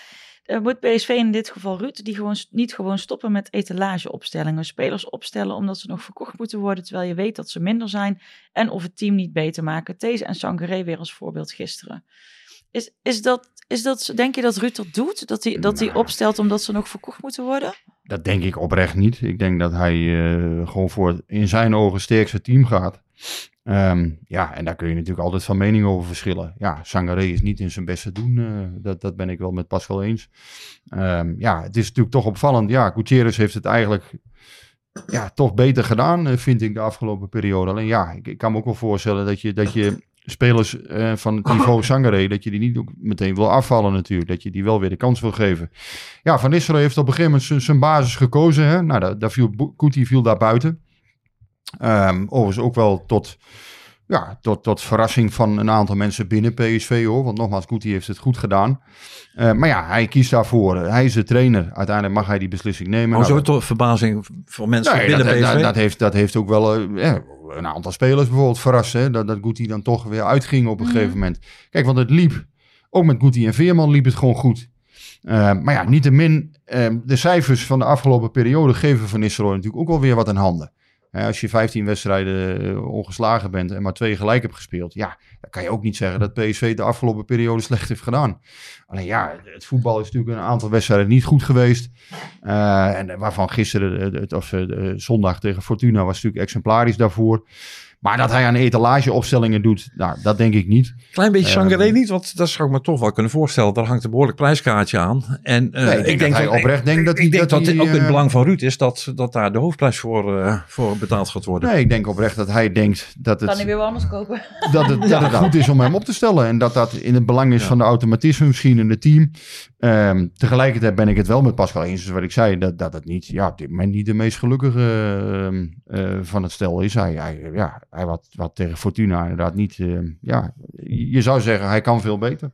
Moet PSV in dit geval Ruud, die gewoon niet gewoon stoppen met etalageopstellingen, spelers opstellen omdat ze nog verkocht moeten worden, terwijl je weet dat ze minder zijn en of het team niet beter maken. These en Sangaré weer als voorbeeld gisteren. Is, is, dat, is dat, denk je dat Ruud dat doet? Dat hij, dat hij Nou. opstelt omdat ze nog verkocht moeten worden? Dat denk ik oprecht niet. Ik denk dat hij eh, gewoon voor het in zijn ogen sterkste team gaat. Ehm, ja, en daar kun je natuurlijk altijd van mening over verschillen. Ja, Sangaré is niet in zijn beste doen. eh, dat, dat ben ik wel met Pascal eens. Ehm, ja, het is natuurlijk toch opvallend. Ja, Gutierrez heeft het eigenlijk ja, toch beter gedaan, eh, vind ik, de afgelopen periode. Alleen ja, ik, ik kan me ook wel voorstellen dat je, dat je spelers eh, van het niveau Sangaré, dat je die niet ook meteen wil afvallen natuurlijk. Dat je die wel weer de kans wil geven. Ja, Van Nistelrooy heeft op een gegeven moment zijn- basis gekozen. Hè? Nou, daar, daar viel Kuti viel daar buiten. Ehm overigens ook wel tot, ja, tot, tot verrassing van een aantal mensen binnen PSV hoor. Want nogmaals, Kuti heeft het goed gedaan. Eh, maar ja, hij kiest daarvoor. Hij is de trainer. Uiteindelijk mag hij die beslissing nemen. Maar Nou, zo toch verbazing voor mensen Nee, binnen dat, PSV? dat, dat heeft, dat heeft ook wel eh, ja, een aantal spelers bijvoorbeeld verrast. Hè? Dat, dat Guti dan toch weer uitging op een gegeven moment. Kijk, want het liep. Ook met Guti en Veerman liep het gewoon goed. Eh, maar ja, niettemin, eh, de cijfers van de afgelopen periode geven Van Nistelrooy natuurlijk ook wel weer wat in handen. Als je 15 wedstrijden eh, ongeslagen bent en maar twee gelijk hebt gespeeld, ja, dan kan je ook niet zeggen dat PSV de afgelopen periode slecht heeft gedaan. Alleen ja, het voetbal is natuurlijk een aantal wedstrijden niet goed geweest. Eh, en waarvan gisteren, eh, of eh, eh, zondag tegen Fortuna, was natuurlijk exemplarisch daarvoor. Maar dat hij aan etalageopstellingen doet, nou, dat denk ik niet. Klein beetje Ehm, Sangaré niet, want dat zou ik me toch wel kunnen voorstellen. Daar hangt een behoorlijk prijskaartje aan. En eh, Nee, ik denk dat hij oprecht denkt dat ik denk dat het ook in het eh, belang van Ruud is dat, dat daar de hoofdprijs voor, eh, voor betaald gaat worden. Nee, ik denk oprecht dat hij denkt dat Kan hij het, weer wel anders kopen? dat het, dat het goed is om hem op te stellen. En dat dat in het belang is van de automatisme misschien in het team. Ehm, tegelijkertijd ben ik het wel met Pascal eens, dus wat ik zei, dat, dat het niet, ja, op dit moment niet de meest gelukkige ehm, eh, van het stel is. Hij, hij, ja, hij wat, wat tegen Fortuna inderdaad niet, ehm, ja, je zou zeggen hij kan veel beter.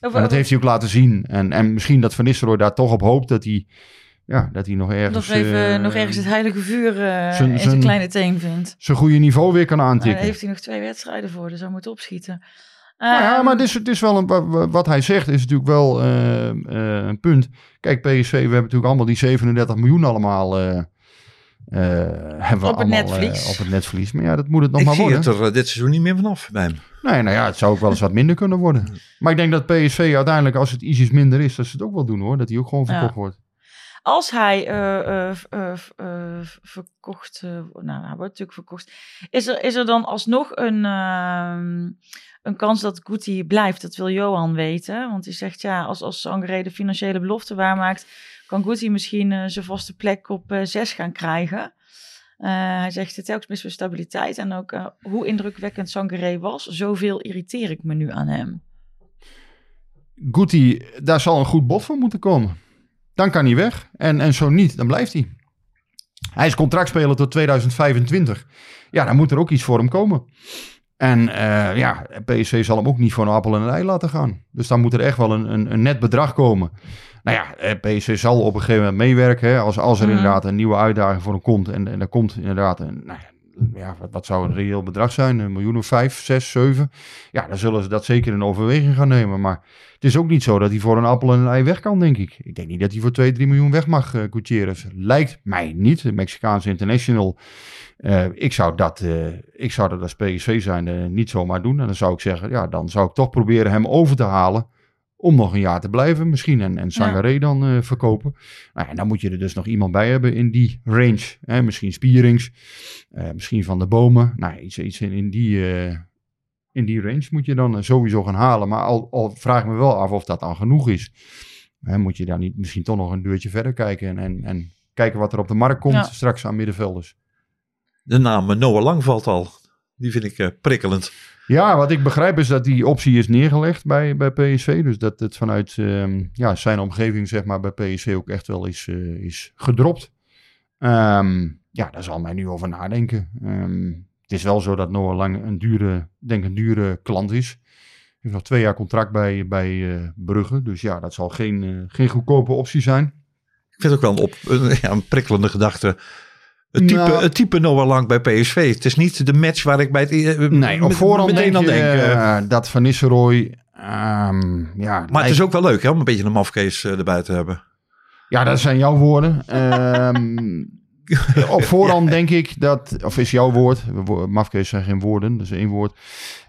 En dat heeft hij ook laten zien. En, en misschien dat Van Nistelrooy daar toch op hoopt dat hij, ja, dat hij nog ergens... nog, even, eh, nog ergens het heilige vuur eh, zijn- in zijn- kleine teen vindt. zijn goede niveau weer kan aantikken. daar heeft hij nog twee wedstrijden voor, dus hij moet opschieten. Nou ja, Ehm, maar het is, het is wel een, wa- wa- wat hij zegt is natuurlijk wel eh, eh, een punt. Kijk, PSV, we hebben natuurlijk allemaal die 37 miljoen allemaal eh, eh, hebben we Op het allemaal, netvlies. eh, op het netvlies. Maar ja, dat moet het nog ik maar zie worden. het er eh, dit seizoen niet meer vanaf bij hem. Nee, nou ja, het zou ook wel eens wat minder kunnen worden. Maar ik denk dat PSV uiteindelijk, als het ietsjes minder is, dat ze het ook wel doen hoor. Dat hij ook gewoon Ja. verkocht wordt. Als hij eh, eh, eh, eh, verkocht, eh, nou, hij wordt natuurlijk verkocht. Is er, is er dan alsnog een, ehm, een kans dat Guti blijft? Dat wil Johan weten. Want hij zegt ja, als, als Sangaré de financiële belofte waarmaakt, kan Guti misschien eh, zijn vaste plek op eh, zes gaan krijgen. Eh, hij zegt het telkens mis voor stabiliteit. En ook hoe indrukwekkend Sangaré was, zoveel irriteer ik me nu aan hem. Guti, daar zal een goed bod voor moeten komen. Dan kan hij weg. En, en zo niet, dan blijft hij. Hij is contractspeler tot 2025. Ja, dan moet er ook iets voor hem komen. En eh, ja, PSV zal hem ook niet voor een appel en een ei laten gaan. Dus dan moet er echt wel een, een, een net bedrag komen. Nou ja, eh, PSV zal op een gegeven moment meewerken. Hè, als, als er Mhm. inderdaad een nieuwe uitdaging voor hem komt. En, en er komt inderdaad een, nou ja, ja, wat, wat zou een reëel bedrag zijn? Een miljoen of vijf, zes, zeven? Ja, dan zullen ze dat zeker in overweging gaan nemen. Maar het is ook niet zo dat hij voor een appel en een ei weg kan, denk ik. Ik denk niet dat hij voor 2, 3 miljoen weg mag, uh, Gutierrez. Lijkt mij niet. De Mexicaanse international. Uh, ik, zou dat, uh, ik zou dat als PSV zijn uh, niet zomaar doen. En dan zou ik zeggen, ja, dan zou ik toch proberen hem over te halen. Om nog een jaar te blijven misschien. En, en Sangaré ja. dan uh, verkopen. Nou, en dan moet je er dus nog iemand bij hebben in die range. Hè? Misschien Spierings. Uh, misschien Van de Bomen. Nou, iets, iets in, in die, uh, in die range moet je dan eh, sowieso gaan halen. Maar al, al vraag ik me wel af of dat dan genoeg is. Hè, moet je daar niet misschien toch nog een deurtje verder kijken en, en, en kijken wat er op de markt komt Ja. straks aan middenvelders. De naam Noah Lang valt al. Die vind ik eh, prikkelend. Ja, wat ik begrijp is dat die optie is neergelegd bij, bij PSV. Dus dat het vanuit ehm, ja, zijn omgeving zeg maar, bij PSV ook echt wel is, eh, is gedropt. Ehm, ja, daar zal mij nu over nadenken. Ehm, het is wel zo dat Noah Lang een dure, denk een dure klant is. Hij heeft nog twee jaar contract bij, bij eh, Brugge. Dus ja, dat zal geen, geen goedkope optie zijn. Ik vind het ook wel een, op, een, ja, een prikkelende gedachte. Het type, Nou- het type Noah Lang bij PSV. Het is niet de match waar ik bij het eh, Nee, op voorhand meteen denk aan je denk. eh. eh, dat Van Nistelrooy... ehm, ja, maar het is ook wel leuk hè, om een beetje een mafkees erbij te hebben. Ja, dat zijn jouw woorden. Ehm, op voorhand denk ik dat, of is jouw woord, wo- mafkees zijn geen woorden, dat is één woord.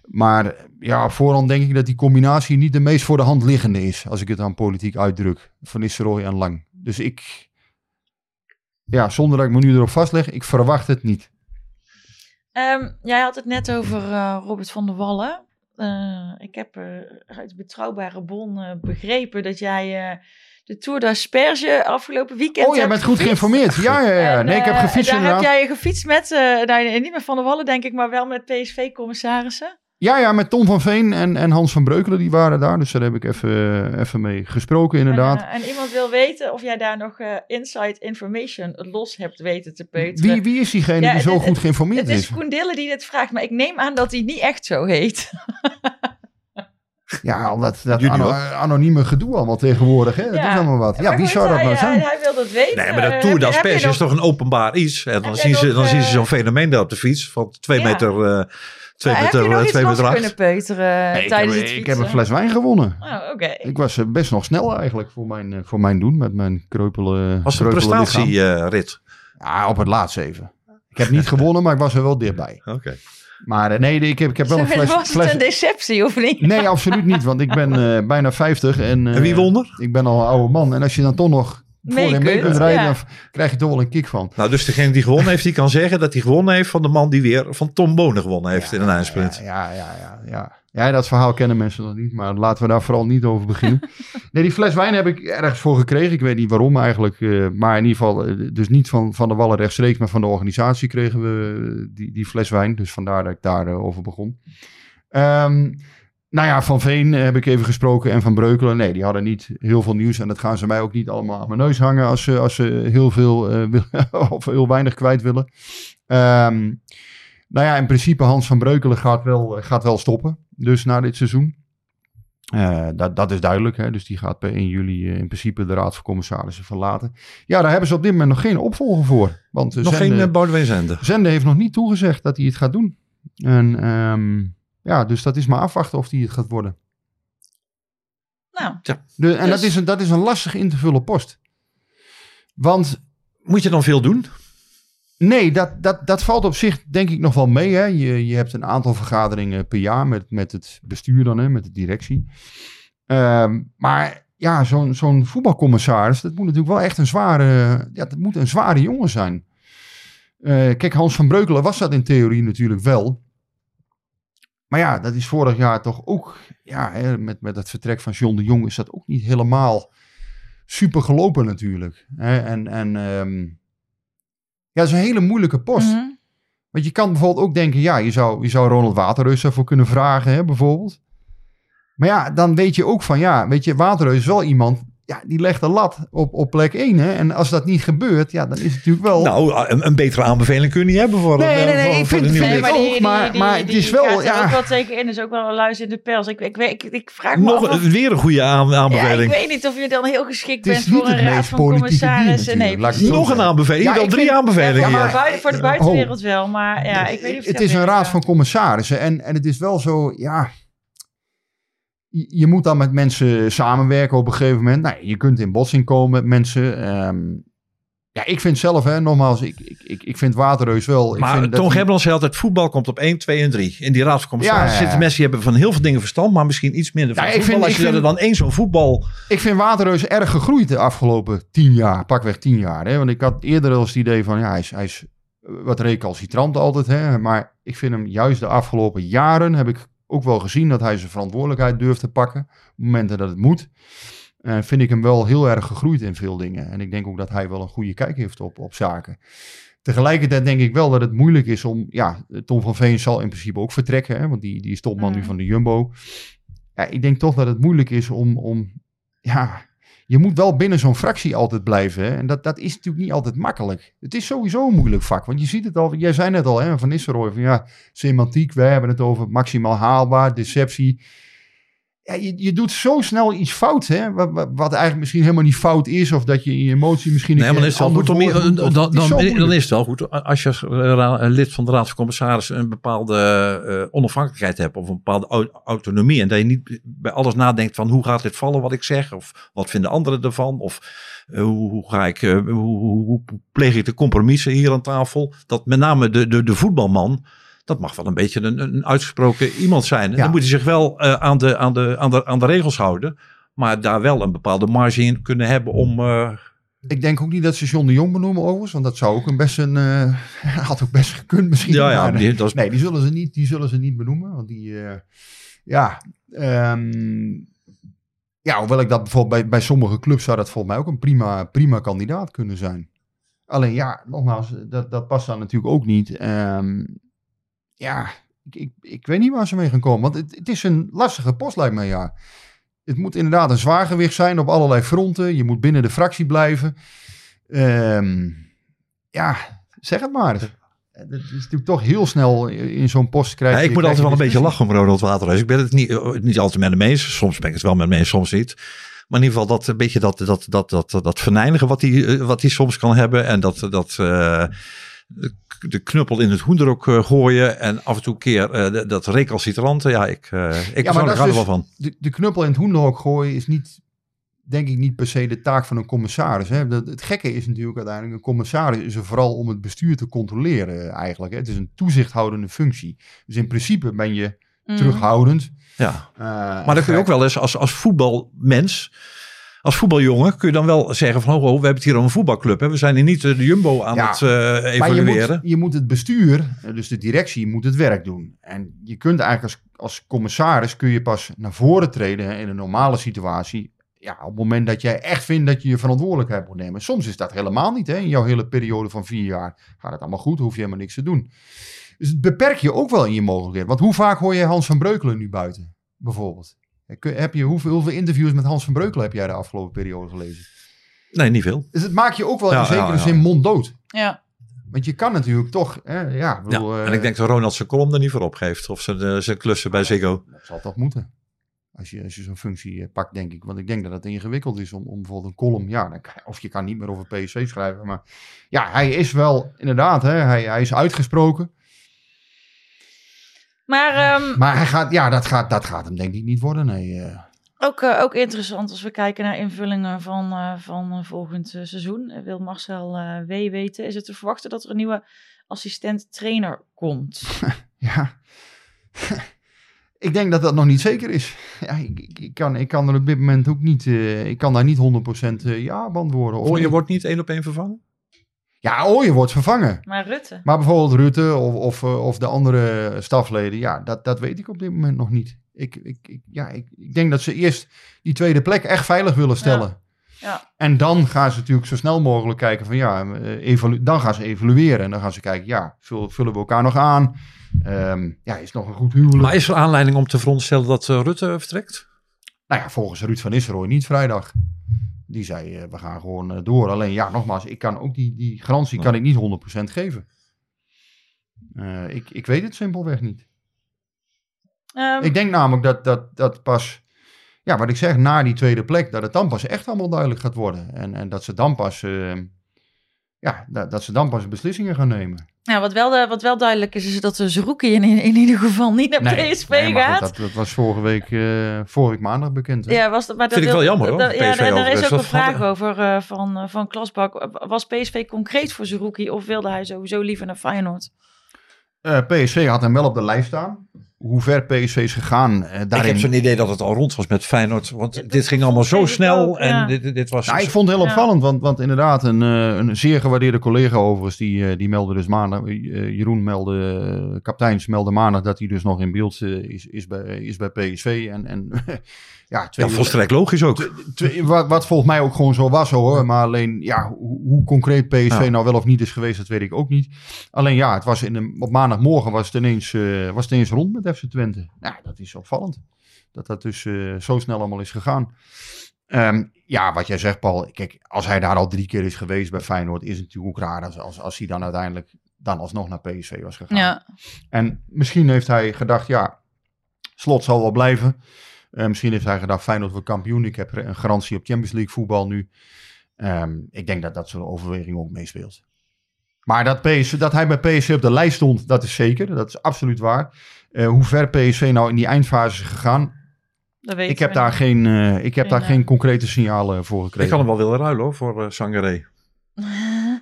Maar ja, op voorhand denk ik dat die combinatie niet de meest voor de hand liggende is, als ik het aan politiek uitdruk. Van Nistelrooy en Lang. Dus ik, ja, zonder dat ik me nu erop vastleg, ik verwacht het niet. Ehm, jij had het net over eh, Robert van der Wallen. Eh, ik heb eh, uit betrouwbare bron begrepen dat jij de Tour d'Asperge afgelopen weekend Oh, jij bent goed gefietst. geïnformeerd. Ja, ja, ja. En, Nee, ik heb gefietst Daar inderdaad. heb jij gefietst met, nou, niet met Van der Wallen denk ik, maar wel met PSV-commissarissen. Ja, ja, met Tom van Veen en, en Hans van Breukelen, die waren daar. Dus daar heb ik even, even mee gesproken, inderdaad. En, eh, en iemand wil weten of jij daar nog eh, inside information los hebt weten te peuteren. Wie, wie is diegene Ja, die zo het- goed het- geïnformeerd Het is is? Koen Dille die dit vraagt, maar ik neem aan dat hij niet echt zo heet. Ja, al dat, dat anonieme gedoe allemaal tegenwoordig. Hè? Dat Ja. is allemaal wat. Ja, Maar wie zou dat hij, nou zijn? Hij, wil dat weten. Nee, maar Eh, heb Tour is toch een openbaar iets. En dan, zien ze, dan zien ze eh, zo'n fenomeen daar op de fiets. Van twee Ja. meter, eh twee heb je nog iets kunnen peuteren Nee, ik, tijdens heb, het ik heb een fles wijn gewonnen. Oh, oké. Ik was eh, best nog snel eigenlijk voor mijn, eh, voor mijn doen. Met mijn kreupele Was het een prestatierit? Ja, op het laatste even. Ik heb niet gewonnen, maar ik was er wel dichtbij. Oké. Maar eh, nee, ik heb, ik heb wel een fles... was fles... het een deceptie of niet? Nee, absoluut niet. Want ik ben eh, bijna 50 en, eh, En wie won er? ik ben al een oude man. En als je dan toch nog voor Mee en mee kunt, rijden, ja. dan krijg je toch wel een kick van. Nou, dus degene die gewonnen heeft, die kan zeggen dat hij gewonnen heeft van de man die weer van Tom Bonen gewonnen heeft in een eindsprint. Ja, ja, ja, ja. Ja, dat verhaal kennen mensen nog niet, maar laten we daar vooral niet over beginnen. nee, die fles wijn heb ik ergens voor gekregen. Ik weet niet waarom eigenlijk, eh, maar in ieder geval, eh, dus niet van, van de Wallen rechtstreeks, maar van de organisatie kregen we die, die fles wijn. Dus vandaar dat ik daarover over begon. Ehm, nou ja, Van Veen heb ik even gesproken en Van Breukelen. Nee, die hadden niet heel veel nieuws en dat gaan ze mij ook niet allemaal aan mijn neus hangen als ze, als ze heel veel eh, of heel weinig kwijt willen. Ehm, nou ja, in principe Hans van Breukelen gaat wel, eh, gaat wel stoppen. Dus na dit seizoen. Eh, dat, dat is duidelijk. Hè? Dus die gaat per 1 juli eh, in principe de Raad van Commissarissen verlaten. Ja, daar hebben ze op dit moment nog geen opvolger voor. Want eh, Nog Zende, geen Boudewijn Zende. Zende heeft nog niet toegezegd dat hij het gaat doen. En ehm, ja, dus dat is maar afwachten of hij het gaat worden. Nou, De, en Dus- dat, is een, dat is een lastig in te vullen post. Want Moet je dan veel doen? Nee, dat, dat, dat valt op zich denk ik nog wel mee. Hè. Je, je hebt een aantal vergaderingen per jaar met, met het bestuur dan, hè, met de directie. Ehm, maar ja, zo'n zo'n voetbalcommissaris, dat moet natuurlijk wel echt een zware, ja, dat moet een zware jongen zijn. Eh, kijk, Hans van Breukelen was dat in theorie natuurlijk wel. Maar ja, dat is vorig jaar toch ook, ja, hè, met, met het vertrek van John de Jong is dat ook niet helemaal super gelopen natuurlijk. Hè. En, en ehm, ja, dat is een hele moeilijke post. mhm. Want je kan bijvoorbeeld ook denken, ja, je zou, je zou Ronald Waterreus daarvoor kunnen vragen, hè, bijvoorbeeld. Maar ja, dan weet je ook van, ja, weet je, Waterreus is wel iemand, ja, die legt de lat op, op plek 1, hè. En als dat niet gebeurt, ja, dan is het natuurlijk wel... Nou, een, een betere aanbeveling kun je niet hebben voor, Nee, een, nee, nee, voor, ik voor vind- ook, maar- maar het is wel, er ja. ook wel tegen in, is ook wel een luis in de pels. Ik, ik, ik, ik vraag me Nog af of- een- weer een goede aan, ja, ik aanbeveling. weet niet of je dan heel geschikt Het bent voor een het raad van commissarissen. Nee, het Nog een aanbeveling. Ja, al drie vind- aanbevelingen Ja, hier. maar buiten, voor de Oh. buitenwereld wel, maar ja, ik weet niet of het is een raad van commissarissen. En, en het is wel zo, ja. Je, moet dan met mensen samenwerken op een gegeven moment. Nou, je kunt in botsing komen met mensen. Ehm, ja, ik vind zelf, hè, nogmaals, ik, ik, ik, ik vind Waterreus wel. ik Maar vind dat Tom zei altijd, voetbal komt op 1, 2 en 3. In die raad van commissarissen Ja, ja, ja. zitten mensen die hebben van heel veel dingen verstand, maar misschien iets minder van Ja, ik voetbal. vind- Als ik je er vind- dan één zo'n voetbal... Ik vind Waterreus erg gegroeid de afgelopen tien jaar, pakweg tien jaar. Hè? Want ik had eerder al eens het idee van, ja, hij is, hij is wat recalcitrant altijd. Hè? Maar ik vind hem juist de afgelopen jaren, heb ik ook wel gezien dat hij zijn verantwoordelijkheid durft te pakken. Op momenten dat het moet. Vind ik hem wel heel erg gegroeid in veel dingen. En ik denk ook dat hij wel een goede kijk heeft op, op zaken. Tegelijkertijd denk ik wel dat het moeilijk is om... Ja, Tom van Veen zal in principe ook vertrekken. Hè, want die, die is topman nu Mm. van de Jumbo. Ja, ik denk toch dat het moeilijk is om... om ja, je moet wel binnen zo'n fractie altijd blijven. Hè? En dat, dat is natuurlijk niet altijd makkelijk. Het is sowieso een moeilijk vak. Want je ziet het al, jij zei net al, hè, Van Nistelrooy, van ja, semantiek, wij hebben het over maximaal haalbaar, deceptie. Ja, je, je doet zo snel iets fout, hè? Wat, wat, wat eigenlijk misschien helemaal niet fout is, of dat je in je emotie misschien Nee, maar is het goed om, dan, dan, dan, is het wel goed als je als eh, ra- een lid van de Raad van Commissarissen een bepaalde eh, onafhankelijkheid hebt of een bepaalde au- autonomie en dat je niet bij alles nadenkt van hoe gaat dit vallen wat ik zeg of wat vinden anderen ervan of eh, hoe, hoe ga ik, eh, hoe, hoe, hoe pleeg ik de compromissen hier aan tafel. Dat met name de, de, de voetbalman, dat mag wel een beetje een, een uitgesproken iemand zijn. Ja. Dan moet hij zich wel eh, aan, de, aan, de, aan, de, aan de regels houden. Maar daar wel een bepaalde marge in kunnen hebben om... eh, Ik denk ook niet dat ze John de Jong benoemen overigens, want dat zou ook een best een, eh, had ook best gekund misschien. Ja, ja, die- dat is- Nee, die zullen, ze niet, die zullen ze niet benoemen, want die, ja, ehm, ja, hoewel ik dat bijvoorbeeld bij, bij sommige clubs zou dat volgens mij ook een prima, prima kandidaat kunnen zijn. Alleen ja, nogmaals, dat, dat past dan natuurlijk ook niet. Ehm, ja, ik, ik, ik weet niet waar ze mee gaan komen, want het, het is een lastige post lijkt mij, ja. Het moet inderdaad een zwaargewicht zijn op allerlei fronten. Je moet binnen de fractie blijven. Ehm, ja, zeg het maar. Het is natuurlijk toch heel snel in zo'n post krijgen. Ja, ik moet altijd wel een beetje lachen om Ronald Waterhuis. Ik ben het niet, eh, niet altijd met hem eens. Soms ben ik het wel met hem eens, soms niet. Maar in ieder geval dat een beetje dat, dat, dat, dat, dat verneinigen wat hij, eh, wat hij soms kan hebben. En dat, dat eh, de knuppel in het hoenderok eh, gooien. En af en toe een keer eh, dat- dat recalcitrante. Ja, ik, eh ik maar ja, dat er is wel dus- van. De, de knuppel in het hoenderhok gooien is niet, denk ik, niet per se de taak van een commissaris. Hè. Dat, het gekke is natuurlijk uiteindelijk, een commissaris is er vooral om het bestuur te controleren eigenlijk. Hè. Het is een toezichthoudende functie. Dus in principe ben je Mm. terughoudend. Ja. Eh, Maar dan kun je ook wel eens als, als voetbalmens, als voetbaljongen, kun je dan wel zeggen van, oh, oh, we hebben het hier over een voetbalclub. Hè? We zijn hier niet eh, de Jumbo aan Ja, het eh, Maar je evalueren. moet, je moet het bestuur, eh, dus de directie, moet het werk doen. En je kunt eigenlijk als, als commissaris kun je pas naar voren treden hè, in een normale situatie. Ja, op het moment dat jij echt vindt dat je je verantwoordelijkheid moet nemen. Soms is dat helemaal niet. Hè. In jouw hele periode van vier jaar gaat het allemaal goed, hoef je helemaal niks te doen. Dus het beperk je ook wel in je mogelijkheden. Want hoe vaak hoor je Hans van Breukelen nu buiten, bijvoorbeeld? Heb je, hoeveel, hoeveel interviews met Hans van Breukelen heb jij de afgelopen periode gelezen? Nee, niet veel. Dus het maakt je ook wel Ja, in zekere ja, ja. zin monddood. Ja. Want je kan natuurlijk toch, hè, ja, ik bedoel, Ja, eh, en ik denk dat Ronald zijn kolom er niet voor opgeeft. Of zijn, eh, zijn klussen bij Ziggo. dat zal toch moeten. Als je, als je zo'n functie eh, pakt, denk ik. Want ik denk dat het ingewikkeld is om, om bijvoorbeeld een column, ja, dan kan- of je kan niet meer over PSC schrijven. Maar ja, hij is wel, inderdaad, hè, hij, hij is uitgesproken. Maar ehm, Maar hij gaat, ja, dat gaat, dat gaat hem denk ik niet worden, nee. eh. ook, eh, ook interessant als we kijken naar invullingen van, eh, van volgend seizoen. Wil Marcel eh, W weten, is het te verwachten dat er een nieuwe assistent-trainer komt? Ja. ik denk dat dat nog niet zeker is. Ja, ik, ik, ik kan, ik kan er op dit moment ook niet, eh, ik kan daar niet 100% eh, ja beantwoorden. Of Of je nee. wordt niet één op één vervangen? Ja, Ooyen wordt vervangen. Maar Rutte? Maar bijvoorbeeld Rutte of, of, eh, of de andere stafleden, ja, dat, dat weet ik op dit moment nog niet. Ik, ik, ik, ja, ik, ik denk dat ze eerst die tweede plek echt veilig willen stellen. Ja. En dan gaan ze natuurlijk zo snel mogelijk kijken van ja, eh, dan gaan ze evalueren. En dan gaan ze kijken, ja, vul- vullen we elkaar nog aan? Ehm, ja, is het nog een goed huwelijk? Maar is er aanleiding om te veronderstellen dat eh, Rutte vertrekt? Nou ja, volgens Ruud van Nistelrooy niet vrijdag. Die zei, eh, we gaan gewoon eh, door. Alleen ja, nogmaals, ik kan ook die, die garantie kan ik niet 100% geven. Eh, ik, ik weet het simpelweg niet. Ehm, Ik denk namelijk dat, dat, dat pas, ja, wat ik zeg, na die tweede plek, dat het dan pas echt allemaal duidelijk gaat worden. En, en dat ze dan pas, ja, dat, dat ze dan pas beslissingen gaan nemen. nou, wat, wel, de- wat wel duidelijk is, is dat de Zerouki in, in ieder geval niet naar PSV nee, maar goed, gaat. dat, dat was vorige week, eh, vorige week maandag bekend. hè? Ja, was dat, maar dat Vind ik wel jammer, hoor, dat- ja, PSV daar, daar is ook een vraag over eh, van, eh, van Klasbak. Was PSV concreet voor Zerouki of wilde hij sowieso liever naar Feyenoord? Eh, PSV had hem wel op de lijst staan. Hoe ver PSV is gegaan. eh, Ik daarin... heb zo'n idee dat het al rond was met Feyenoord. Want Ja, dit ging allemaal zo ik snel. ook, en ja. dit, dit was... Nou, ik vond het heel Ja. opvallend, want, want inderdaad, een, eh, een zeer gewaardeerde collega overigens, die, eh, die meldde dus maandag, Jeroen meldde, kapiteins meldde maandag dat hij dus nog in beeld is, is, bij, is bij PSV. En, en ja, twee ja, volstrekt logisch ook. Twee- wat, wat volgens mij ook gewoon zo was hoor. Maar alleen, ja, hoe, hoe concreet PSV Ja. nou wel of niet is geweest, dat weet ik ook niet. Alleen ja, het was in de, op maandagmorgen was het, ineens, eh, was het ineens rond met FC Twente. Ja, dat is opvallend. Dat dat dus eh, zo snel allemaal is gegaan. Ehm, ja, wat jij zegt Paul. Kijk, als hij daar al drie keer is geweest bij Feyenoord, is het natuurlijk ook raar als, als, als hij dan uiteindelijk dan alsnog naar PSV was gegaan. Ja, En misschien heeft hij gedacht, ja, slot zal wel blijven. Eh, misschien heeft hij gedacht, Feyenoord wordt kampioen. Ik heb een garantie op Champions League voetbal nu. Ehm, ik denk dat dat zo'n overweging ook meespeelt. Maar dat, PSV, dat hij bij PSV op de lijst stond, dat is zeker. Dat is absoluut waar. Eh, hoe ver PSV nou in die eindfase is gegaan, dat weet ik heb daar, niet. geen, eh, ik heb Geen, daar eh, geen concrete signalen voor Ik gekregen. kan hem wel willen ruilen hoor, voor uh, Sangaré.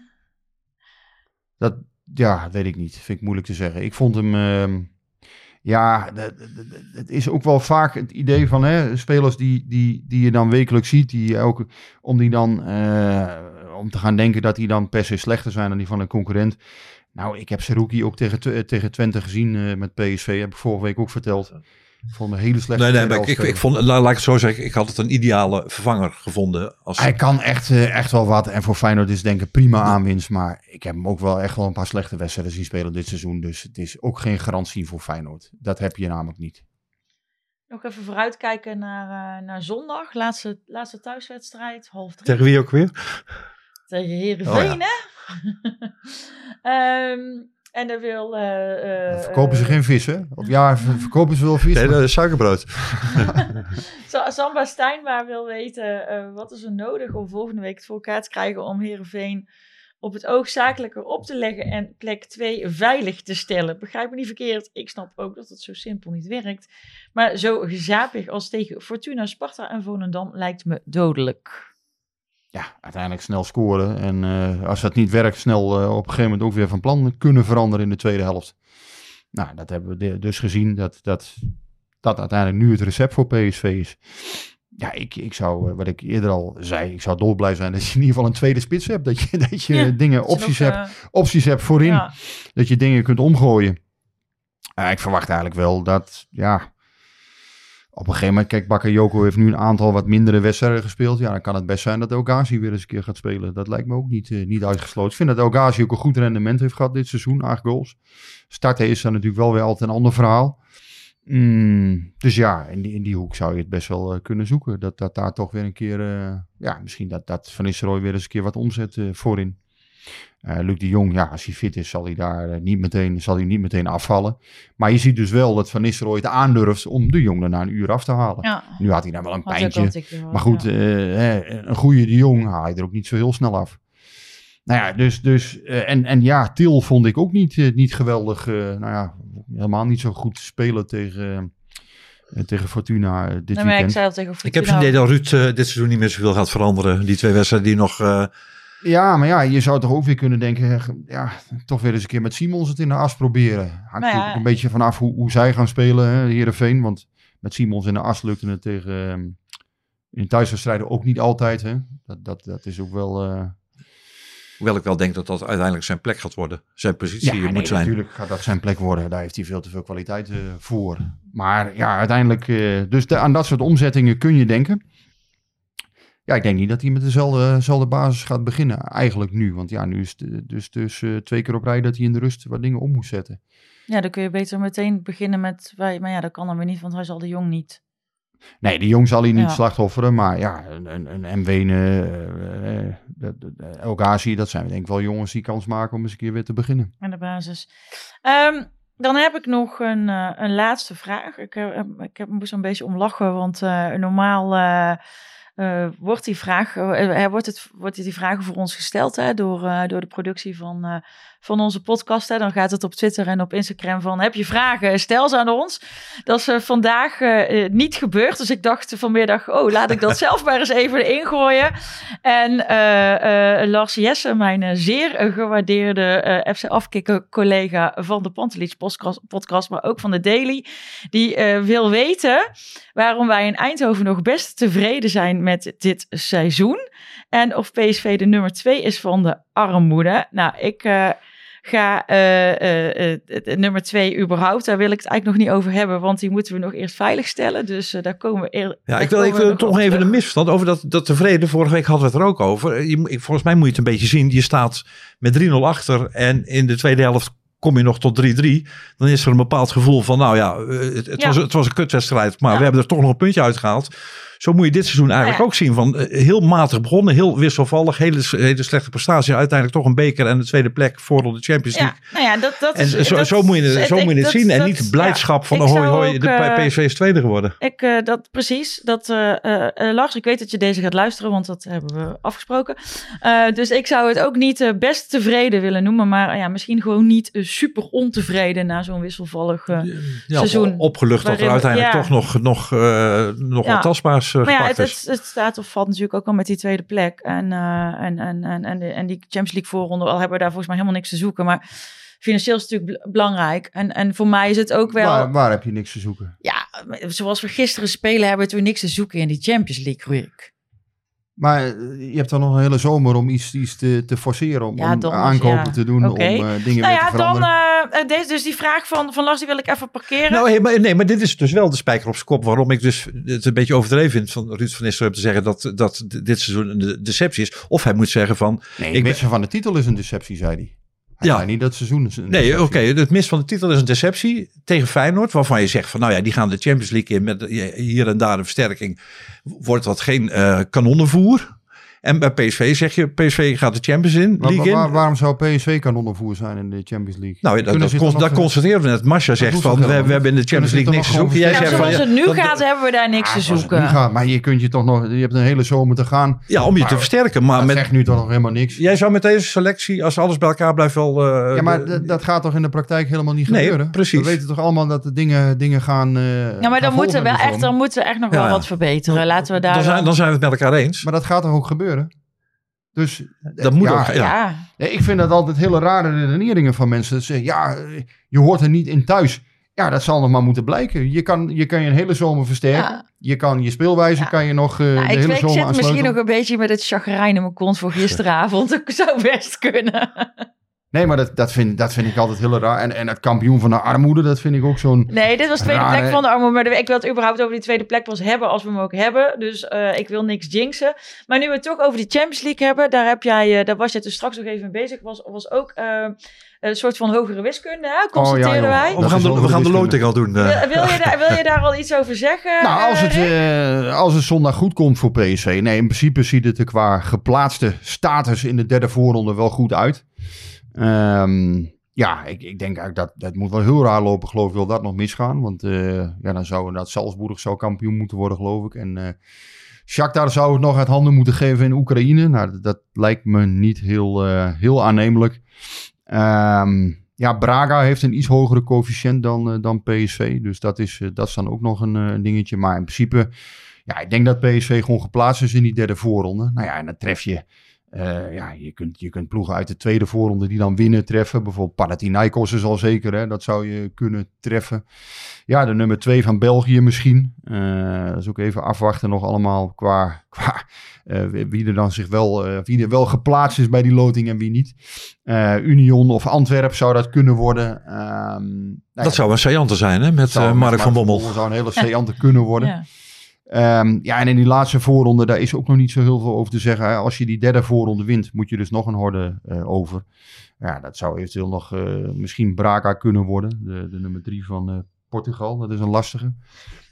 Dat ja, weet ik niet. Vind ik moeilijk te zeggen. Ik vond hem. ehm, ja, het is ook wel vaak het idee van hè, spelers die, die, die je dan wekelijks ziet, die ook om die dan eh, om te gaan denken dat die dan per se slechter zijn dan die van een concurrent. Nou, ik heb Seruki ook tegen, Tw- tegen Twente gezien eh, met PSV. Heb ik vorige week ook verteld. Ik vond hem een hele slechte Nee, nee, maar ik, ik, vond, laat, ik het zo zeggen, ik had het een ideale vervanger gevonden. Als, Hij kan echt, eh, echt wel wat. En voor Feyenoord is het denk ik prima aanwinst. Maar ik heb hem ook wel echt wel een paar slechte wedstrijden zien spelen dit seizoen. Dus het is ook geen garantie voor Feyenoord. Dat heb je namelijk niet. Nog even vooruitkijken naar, eh, naar zondag. Laatste, laatste thuiswedstrijd, half drie. Tegen wie ook weer? Tegen Heerenveen, Oh, ja. hè? Ehm, en daar wil... eh, eh, verkopen ze eh, geen vis, hè? Of ja, ver- verkopen ze wel vis. Nee, maar- dat is suikerbrood. Sa- Samba Stijnbaar wil weten eh, wat is er nodig om volgende week het voor elkaar te krijgen om Heerenveen op het oog zakelijker op te leggen en plek 2 veilig te stellen. Begrijp me niet verkeerd, ik snap ook dat het zo simpel niet werkt. Maar zo gezapig als tegen Fortuna, Sparta en Volendam lijkt me dodelijk. Ja, uiteindelijk snel scoren. En eh, als dat niet werkt, snel eh, op een gegeven moment ook weer van plan kunnen veranderen in de tweede helft. Nou, dat hebben we dus gezien. Dat, dat, dat uiteindelijk nu het recept voor PSV is. Ja, ik, ik zou, eh, wat ik eerder al zei, ik zou dolblij zijn dat je in ieder geval een tweede spits hebt. Dat je, dat je Ja, dingen, opties hebt, opties hebt voorin. ja. Dat je dingen kunt omgooien. Ik verwacht eigenlijk wel dat, ja, op een gegeven moment, kijk, Bakayoko heeft nu een aantal wat mindere wedstrijden gespeeld. Ja, dan kan het best zijn dat Ogazi weer eens een keer gaat spelen. Dat lijkt me ook niet, eh, niet uitgesloten. Ik vind dat Ogazi ook een goed rendement heeft gehad dit seizoen, acht goals. Starten is dan natuurlijk wel weer altijd een ander verhaal. Mm, dus ja, in die, in die hoek zou je het best wel eh, kunnen zoeken. Dat, dat daar toch weer een keer, eh, ja, misschien dat, dat Van Nistelrooy weer eens een keer wat omzet voorin. Eh, Luc de Jong, ja, als hij fit is, zal hij daar eh, niet meteen, zal hij niet meteen afvallen. Maar je ziet dus wel dat Van Nistelrooy het aandurft om de Jong er na een uur af te halen. Ja, Nu had hij dan wel een had hij ook pijntje. wel een gehad, Maar goed, ja. eh, hè, een goede de Jong haal je er ook niet zo heel snel af. Nou ja, dus, dus eh, en, en ja, Til vond ik ook niet, niet geweldig. eh, nou ja, helemaal niet zo goed spelen tegen, tegen Fortuna dit Nee, maar ik weekend. zei al tegen Ik heb Fortuna- het idee dat Ruud eh, dit seizoen niet meer zoveel gaat veranderen. Die twee wedstrijden die nog... eh, Ja, maar ja, je zou toch ook weer kunnen denken, eh, ja, toch weer eens een keer met Simons het in de as proberen. Hangt Nou ja. natuurlijk een beetje vanaf hoe, hoe zij gaan spelen, hè, Heerenveen. Want met Simons in de as lukte het tegen, ehm, in thuiswedstrijden ook niet altijd. Hè. Dat, dat, dat is ook wel... eh, hoewel ik wel denk dat dat uiteindelijk zijn plek gaat worden. Zijn positie Ja, moet nee, zijn. natuurlijk gaat dat zijn plek worden. Daar heeft hij veel te veel kwaliteit eh, voor. Maar ja, uiteindelijk... eh, dus de- aan dat soort omzettingen kun je denken. Ja, ik denk niet dat hij met dezelfde, dezelfde basis gaat beginnen. Eigenlijk nu. Want ja, nu is het dus, dus eh, twee keer op rij dat hij in de rust wat dingen om moet zetten. Ja, dan kun je beter meteen beginnen met... wij- Maar ja, dat kan dan weer niet, want hij zal de Jong niet. Nee, de jong zal hij niet Ja. slachtofferen. Maar ja, een, een, een Mwene, eh, eh, El Ghazi, dat zijn denk ik wel jongens die kans maken om eens een keer weer te beginnen. aan de basis. Ehm, dan heb ik nog een, een laatste vraag. Ik, heb ik heb, moest een beetje om lachen, want normaal eh, wordt die vraag, er wordt, het, wordt die vragen voor ons gesteld hè, door, eh, door de productie van, van onze podcast. Hè. Dan gaat het op Twitter en op Instagram van, heb je vragen, stel ze aan ons. Dat is eh, vandaag eh, eh, niet gebeurd, dus ik dacht vanmiddag, oh, laat ik dat zelf maar eens even erin gooien. En Lars Jesse, mijn zeer gewaardeerde FC Afkikken collega van de Pantelich podcast, podcast, maar ook van de Daily, die wil weten waarom wij in Eindhoven nog best tevreden zijn met dit seizoen. En of PSV de nummer twee is van de armoede. Nou, ik ga het- het nummer twee überhaupt, daar wil ik het eigenlijk nog niet over hebben, want die moeten we nog eerst veiligstellen. Dus daar komen we eer, Ja, ik wil, ik wil toch even een misverstand over dat, dat tevreden. Vorige week hadden we het er ook over. Je, ik- volgens mij moet je het een beetje zien. Je staat met 3-0 achter en in de tweede helft kom je nog tot 3-3. Dan is er een bepaald gevoel van, nou ja, het, het, Ja. Was, het was een kutwedstrijd, maar Ja. we hebben er toch nog een puntje uitgehaald. Zo moet je dit seizoen eigenlijk Nou ja. ook zien. Van, eh, heel matig begonnen, heel wisselvallig, hele, hele slechte prestatie. Uiteindelijk toch een beker en de tweede plek voor de Champions League. Ja, nou ja, dat, dat En zo, dat- zo moet je het, zo moet je het dat- zien. En niet blijdschap ja. van, oh, hoi, hoi, ook, de eh, PSV is tweede geworden. Ik, eh, dat precies. Dat, eh, eh, eh, Lars, ik weet dat je deze gaat luisteren, want dat hebben we afgesproken. Eh, dus ik zou het ook niet eh, best tevreden willen noemen, maar ja, misschien gewoon niet eh, super ontevreden na zo'n wisselvallig. eh, ja, seizoen opgelucht dat er uiteindelijk toch nog, nog, eh, nog wat tastbaars eh, maar ja, het, is. het, het staat of valt natuurlijk ook al met die tweede plek. En, eh, en, en, en, en, de- en die Champions League voorronde, al hebben we daar volgens mij helemaal niks te zoeken. Maar financieel is het natuurlijk bel- belangrijk. En, en voor mij is het ook wel. Waar, waar heb je niks te zoeken? Ja, zoals we gisteren spelen, hebben we toen niks te zoeken in die Champions League, Rick. Maar eh, je hebt dan nog een hele zomer om iets, iets te, te forceren. Om, Ja, om donders, aankopen ja. te doen, om eh, dingen Nou weer ja, te dan veranderen. eh, eh, deze, dus die vraag van, van Lars, die wil ik even parkeren. Nou, hey, maar, nee, maar dit is dus wel de spijker op zijn kop. Waarom ik dus het een beetje overdreven vind van Ruud van Nistelrooy te zeggen dat, dat dit seizoen een de- deceptie is. Of hij moet zeggen van... nee, ik ik ben- van de titel is een deceptie, zei hij. Hij Ja. niet dat seizoen Nee, oké, het mis van de titel is een deceptie tegen Feyenoord. Waarvan je zegt van, nou ja, die gaan de Champions League in met hier en daar een versterking. Wordt dat geen eh kanonnenvoer? En bij PSV zeg je, PSV gaat de Champions in, Maar League waar- in. waarom zou PSV kanonnenvoer zijn in de Champions League? Nou, dat, dat, nog- constateren we net. Masha zegt van, we, hebben in de? Champions League niks te zoeken. Jij zegt van, zoals ja, het nu gaat, hebben we daar niks te zoeken. nu gaat, maar je kunt je toch nog, je hebt een hele zomer te gaan. Ja, om je te versterken. Maar dat met, zegt nu toch nog helemaal niks. jij zou met deze selectie, als alles bij elkaar blijft, wel... eh, Ja, maar de- dat gaat toch in de praktijk helemaal niet Nee, gebeuren? precies. We weten toch allemaal dat de dingen, dingen gaan. eh, Ja, maar dan moeten we echt, zomer. dan moeten we echt nog wel wat verbeteren. Laten we daar. dan, zijn, wel- dan zijn we het met elkaar eens. Maar dat gaat toch ook gebeuren? Dus Dat moet ja, ook, ja. ja. Nee, Ik vind dat altijd hele rare redeneringen van mensen. Dat zeggen, ja, eh, je hoort er niet in thuis. Ja, dat zal nog maar moeten blijken. Je kan je, kan je een hele zomer versterken. Ja. Je kan je speelwijze kan je nog eh, Nou, de ik, hele weet- ik zomer zit misschien aansluiten. nog een beetje met het chagrijn in mijn kont voor gisteravond. Dat zou best kunnen. Nee, maar dat, dat, vind, dat vind ik altijd heel raar. En, en het kampioen van de armoede, dat vind ik ook zo'n... Nee, dit was de tweede Rare- plek van de armoede. Maar ik wil het überhaupt over die tweede plek pas hebben als we hem ook hebben. Dus eh, ik wil niks jinxen. Maar nu we het toch over die Champions League hebben. Daar, heb jij, eh, daar was je dus straks nog even mee bezig. Was, was ook eh, een soort van hogere wiskunde, hè? wij. Oh, Dat we gaan de, wel we gaan de loting al doen. eh. Wil, wil je daar, wil je daar al iets over zeggen? Nou, als het, eh, als het zondag goed komt voor PSV. Nee, in principe ziet het er qua geplaatste status in de derde voorronde wel goed uit. Ehm, ja, ik, ik denk eigenlijk dat dat moet wel heel raar lopen, geloof ik, wil dat nog misgaan. Want eh, ja, dan zou inderdaad Salzburg zou kampioen moeten worden, geloof ik. En eh Shakhtar zou het nog uit handen moeten geven in Oekraïne. Nou, dat, lijkt me niet heel, eh, heel aannemelijk. Ehm, ja, Braga heeft een iets hogere coëfficiënt dan, dan PSV. Dus dat is, dat is dan ook nog een dingetje. Maar in principe, ja, ik denk dat PSV gewoon geplaatst is in die derde voorronde. Nou ja, en dan tref je, eh, ja, je kunt, je kunt ploegen uit de tweede voorronde die dan winnen treffen. Bijvoorbeeld Panathinaikos is al zeker, hè? dat zou je kunnen treffen. Ja, de nummer twee van België misschien. Eh, dat is ook even afwachten nog allemaal qua, qua eh, wie er dan zich wel, eh, wie er wel geplaatst is bij die loting en wie niet. Eh, Union of Antwerp zou dat kunnen worden. Ehm, nou ja, dat zou een saillante zijn, hè, met zou eh, met Mark van Bommel. zou een hele seante kunnen worden. Ja. Ehm, ja, en in die laatste voorronde, daar is ook nog niet zo heel veel over te zeggen. Als je die derde voorronde wint, moet je dus nog een horde eh, over. Ja, dat zou eventueel nog eh, misschien Braga kunnen worden. De, de nummer drie van eh, Portugal. Dat is een lastige.